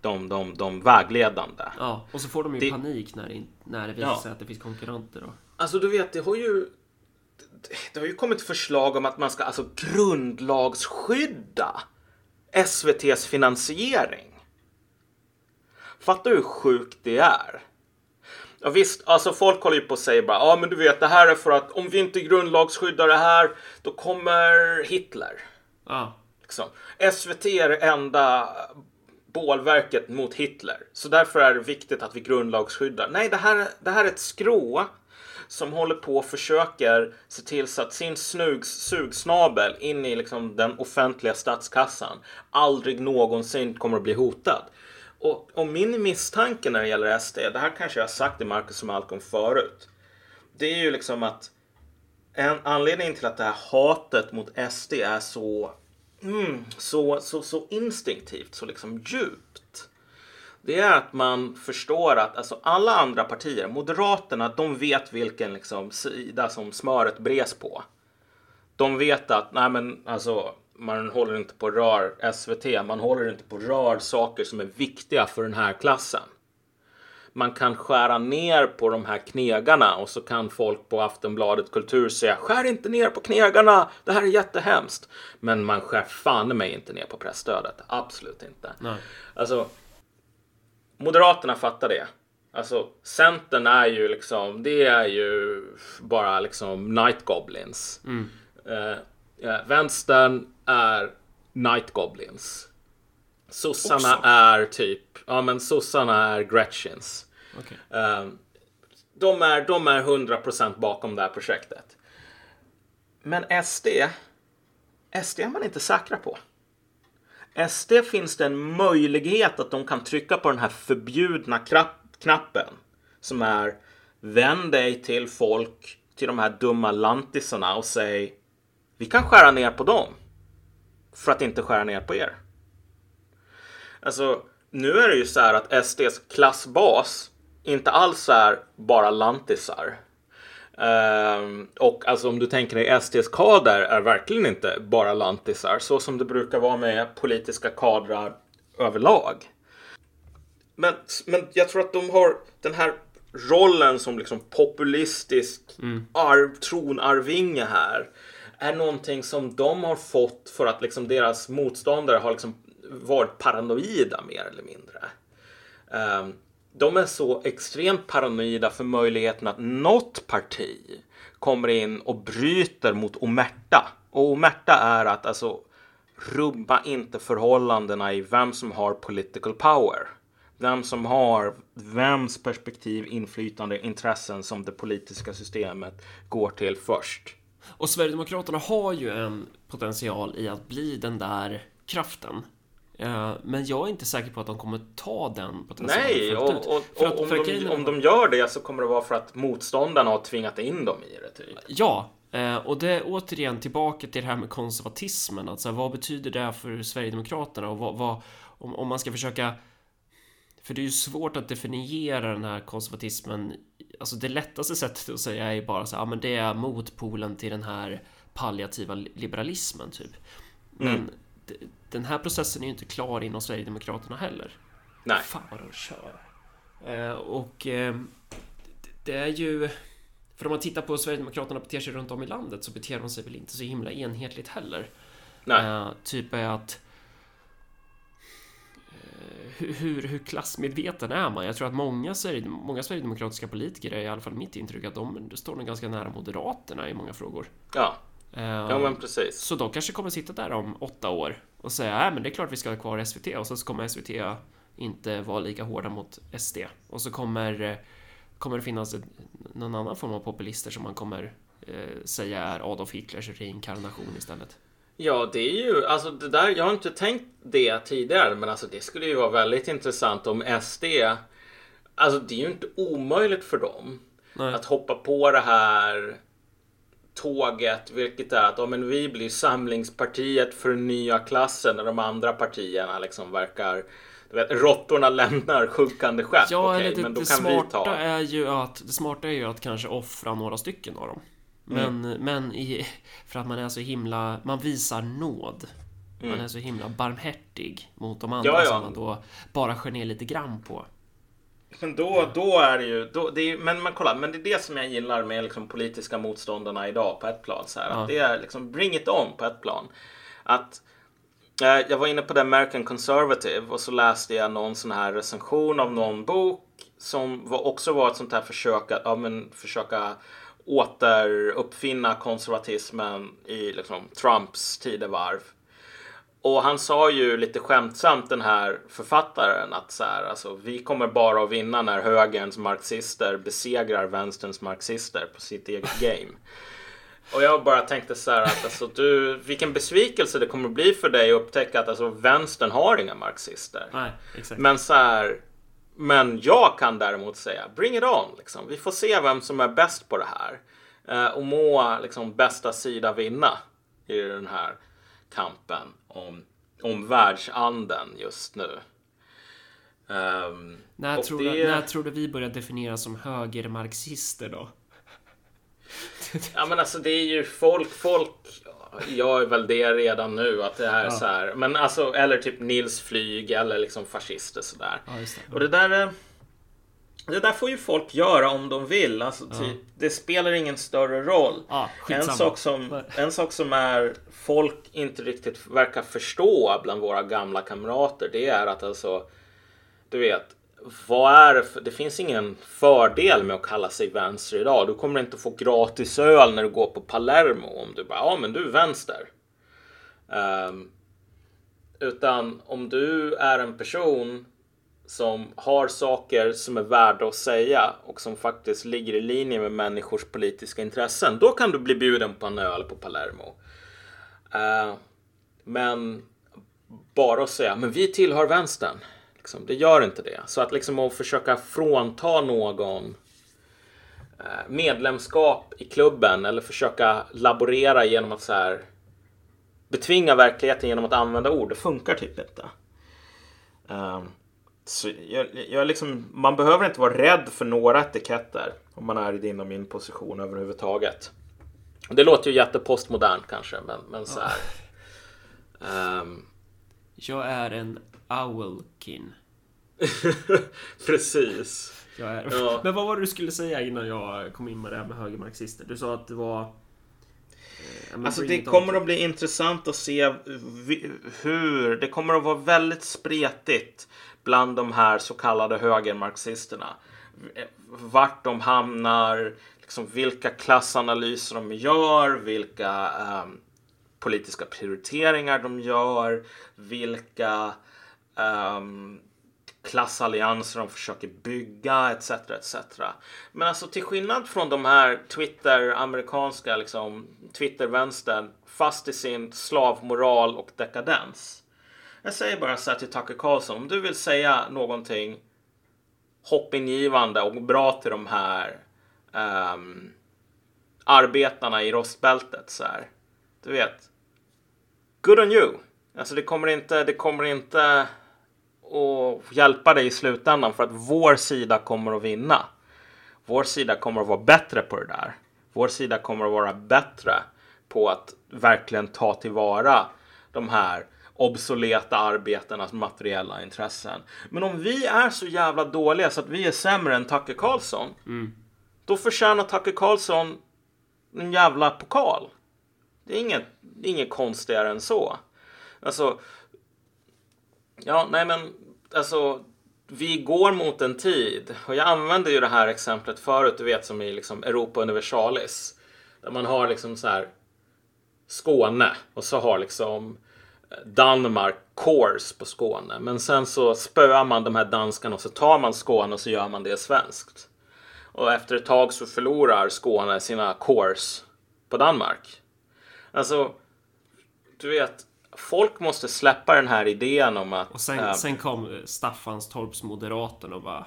de, de, de vägledande. Ja, och så får de ju det, panik när det, när det visar ja. sig att det finns konkurrenter. Då. Alltså du vet, det har ju det har ju kommit förslag om att man ska alltså grundlagsskydda SVTs finansiering. Fattar du hur sjukt det är? Ja, visst, alltså folk håller ju på att säga bara, ja men du vet det här är för att om vi inte grundlagsskyddar det här då kommer Hitler. Ja. Liksom. SVT är det enda bålverket mot Hitler. Så därför är det viktigt att vi grundlagsskyddar. Nej, det här, det här är ett skrå som håller på och försöker se till så att sin snugs, sugsnabel in i liksom den offentliga statskassan aldrig någonsin kommer att bli hotad. Och, och min misstanke när det gäller SD, det här kanske jag har sagt till Marcus och Malcolm förut. Det är ju liksom att en anledning till att det här hatet mot SD är så mm, så, så, så instinktivt, så liksom djupt. Det är att man förstår att alltså, alla andra partier, Moderaterna, de vet vilken liksom, sida som smöret bres på. De vet att nej men alltså man håller inte på rör SVT, man håller inte på rör saker som är viktiga för den här klassen man kan skära ner på de här knegarna och så kan folk på Aftonbladet Kultur säga skär inte ner på knegarna, det här är jättehemskt. Men man skär fan mig inte ner på pressstödet, absolut inte. Nej. Alltså, Moderaterna fattar det. Alltså Centern är ju liksom, det är ju bara liksom Night Goblins. Mm. Uh, ja, vänstern är Night Goblins. Sossarna Också. är typ, ja men sossarna är Gretchens. Okay. Um, de, är, de är 100% bakom det här projektet. Men SD, SD är man inte säkra på. SD finns det en möjlighet att de kan trycka på den här förbjudna knappen som är vänd dig till folk, till de här dumma lantisarna och säg vi kan skära ner på dem för att inte skära ner på er. Alltså, nu är det ju så här att SDs klassbas inte alls är bara lantisar. Um, och alltså om du tänker dig SDs kader är verkligen inte bara lantisar så som det brukar vara med politiska kadrar överlag. Men, men jag tror att de har den här rollen som liksom populistisk mm. arv, tronarvinge här är någonting som de har fått för att liksom deras motståndare har liksom varit paranoida mer eller mindre. Ehm, de är så extremt paranoida för möjligheten att något parti kommer in och bryter mot omerta. Och omerta är att alltså rubba inte förhållandena i vem som har political power. Vem som har vems perspektiv, inflytande, intressen som det politiska systemet går till först. Och Sverigedemokraterna har ju en potential i att bli den där kraften men jag är inte säker på att de kommer ta den potentialen Nej, och, och, och att, om, de, om de gör det så kommer det vara för att motståndarna har tvingat in dem i det. Typ. Ja, eh, och det är återigen tillbaka till det här med konservatismen. Alltså, vad betyder det för Sverigedemokraterna? Och vad, vad, om, om man ska försöka... För det är ju svårt att definiera den här konservatismen. Alltså det lättaste sättet att säga är bara så ja men det är motpolen till den här palliativa liberalismen typ. Men Mm. d- den här processen är ju inte klar inom Sverigedemokraterna heller. Nej. Fan vad de kör. Eh, och eh, det är ju... För om man tittar på hur Sverigedemokraterna beter sig runt om i landet så beter de sig väl inte så himla enhetligt heller. Nej. Eh, typ är att... eh, Hur, hur, klassmedveten är man? Jag tror att många, många sverigedemokratiska politiker, är i alla fall mitt intryck, att de står nog ganska nära Moderaterna i många frågor. Ja, Eh, ja men precis. så de kanske kommer sitta där om åtta år och säga nej men det är klart vi ska ha kvar SVT och så kommer SVT inte vara lika hårda mot SD och så kommer, kommer det finnas någon annan form av populister som man kommer eh, säga är Adolf Hitlers reinkarnation istället. Ja, det är ju, alltså det där, jag har inte tänkt det tidigare, men alltså det skulle ju vara väldigt intressant om SD, alltså det är ju inte omöjligt för dem Nej. att hoppa på det här tåget, vilket är att ja, men vi blir samlingspartiet för den nya klassen när de andra partierna liksom verkar du vet, råttorna lämnar sjunkande skepp. Ja, Okej, det, men då det kan vi smarta ta. är ju att det smarta är ju att kanske offra några stycken av dem. Men, Mm. men i, för att man är så himla, man visar nåd. Man Mm. är så himla barmhärtig mot de andra Ja, ja. som man då bara skär ner lite grann på. Men då, då är det ju, då, det är, men, men kolla, men det är det som jag gillar med liksom politiska motståndarna idag på ett plan. Så här, Ja. att det är liksom bring it on på ett plan. Att eh, jag var inne på The American Conservative och så läste jag någon sån här recension av någon bok som var, också var ett sånt här försök att ja, men, försöka återuppfinna konservatismen i liksom, Trumps tidevarv. Och han sa ju lite skämtsamt den här författaren att så här, alltså, vi kommer bara att vinna när högerns marxister besegrar vänsterns marxister på sitt eget game. Och jag bara tänkte så här att alltså, du, vilken besvikelse det kommer bli för dig att upptäcka att alltså, vänstern har inga marxister. Nej, exakt. Men så här, men jag kan däremot säga bring it on. Liksom. Vi får se vem som är bäst på det här. Eh, och må liksom, bästa sida vinna i den här kampen om, om världsanden just nu. Ehm, När, tror det- du, när tror du vi börjar definieras som högermarxister då? [LAUGHS] Ja men alltså det är ju folk, folk jag är väl det redan nu att det här är Ja. så här. Men alltså eller typ Nils Flyg eller liksom fascister sådär. Ja, det. Och det där, eh, det där får ju folk göra om de vill. Alltså, typ, det spelar ingen större roll. Ja, en, sak som, en sak som är folk inte riktigt verkar förstå bland våra gamla kamrater. Det är att alltså, du vet, vad är det för, det finns ingen fördel med att kalla sig vänster idag. Du kommer inte få gratis öl när du går på Palermo om du bara, ja men du är vänster. Ehm, utan om du är en person som har saker som är värda att säga och som faktiskt ligger i linje med människors politiska intressen. Då kan du bli bjuden på en öl på Palermo. Uh, men bara att säga, men vi tillhör vänstern. Liksom, det gör inte det. Så att liksom att försöka frånta någon eh, medlemskap i klubben eller försöka laborera genom att så här betvinga verkligheten genom att använda ord. Det funkar typ inte. Um, så jag, jag liksom, man behöver inte vara rädd för några etiketter om man är i din och min position överhuvudtaget. Det låter ju jättepostmodernt kanske, men, men så här. Ehm, Jag är en Owlkin. [LAUGHS] precis. Ja. [LAUGHS] Men vad var det du skulle säga innan jag kom in med det här med högermarxister? Du sa att det var... eh, Alltså det kommer att bli intressant att se hur det kommer att vara väldigt spretigt bland de här så kallade högermarxisterna. Vart de hamnar, liksom vilka klassanalyser de gör, vilka ehm, politiska prioriteringar de gör, vilka ehm, klassallianser de försöker bygga etc. etc. Men alltså till skillnad från de här Twitter, amerikanska liksom Twitter-vänstern fast i sin slavmoral och dekadens. Jag säger bara så här till Tucker Carlson, om du vill säga någonting hoppingivande och bra till de här um, arbetarna i rostbältet så här. Du vet. Good on you. Alltså det kommer inte, det kommer inte att hjälpa dig i slutändan för att vår sida kommer att vinna. Vår sida kommer att vara bättre på det där. Vår sida kommer att vara bättre på att verkligen ta tillvara de här obsoleta arbetarnas materiella intressen. Men om vi är så jävla dåliga så att vi är sämre än Tucker Carlson. Då förtjänar Tucker Carlson en jävla pokal. Det är inget, det är inget konstigare än så. Alltså. Ja, nej men alltså. Vi går mot en tid och jag använde ju det här exemplet förut, du vet som i liksom Europa Universalis. Där man har liksom så här Skåne och så har liksom Danmark course på Skåne. Men sen så spöar man de här danskarna och så tar man Skåne och så gör man det svenskt. Och efter ett tag så förlorar Skåne sina course på Danmark. Alltså, du vet, folk måste släppa den här idén om att... Och sen, äh, sen kom Staffanstorps moderaten och bara...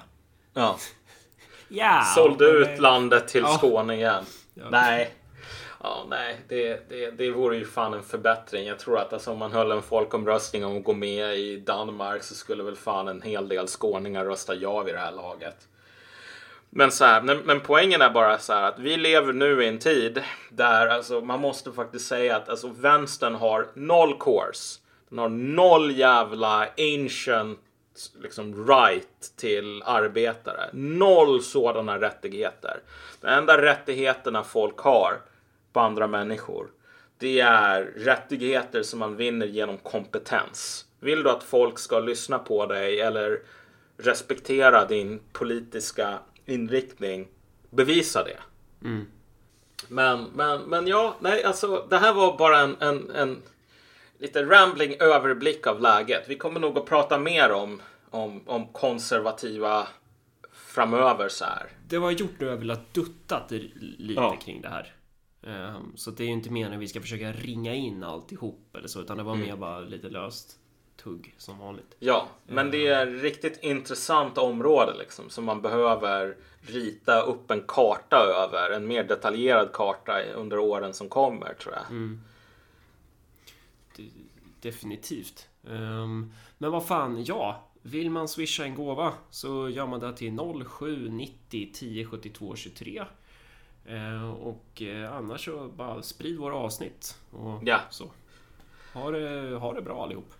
ja, [LAUGHS] Ja! sålde ut det- landet till. Skåne igen. Ja. Nej. Ja, nej, det, det, det vore ju fan en förbättring. Jag tror att alltså, om man höll en folkomröstning om att gå med i Danmark så skulle väl fan en hel del skåningar rösta ja vid det här laget. Men, så här, men, men poängen är bara så här att vi lever nu i en tid där alltså, man måste faktiskt säga att alltså, vänstern har noll course. Den har noll jävla ancient liksom, right till arbetare. Noll sådana rättigheter. De enda rättigheterna folk har på andra människor det är rättigheter som man vinner genom kompetens. Vill du att folk ska lyssna på dig eller respektera din politiska inriktning, bevisa det. Men, men, men ja, nej, alltså det här var bara en, en, en lite rambling överblick av läget. Vi kommer nog att prata mer om, om, om konservativa framöver så här. Det var gjort nu jag velat duttat i- lite Ja. kring det här. Ehm, Så det är ju inte meningen att vi ska försöka ringa in alltihop eller så, utan det var Mm. mer bara lite löst tugg som vanligt. Ja, men det är ett riktigt intressant område liksom som man behöver rita upp en karta över, en mer detaljerad karta under åren som kommer tror jag. D- Definitivt. Ehm, Men vad fan, ja. Vill man swisha en gåva så gör man det till 0790 10 72 23. Ehm, Och eh, annars så bara sprid våra avsnitt. Och Ja. så. Ha det, ha det bra allihop.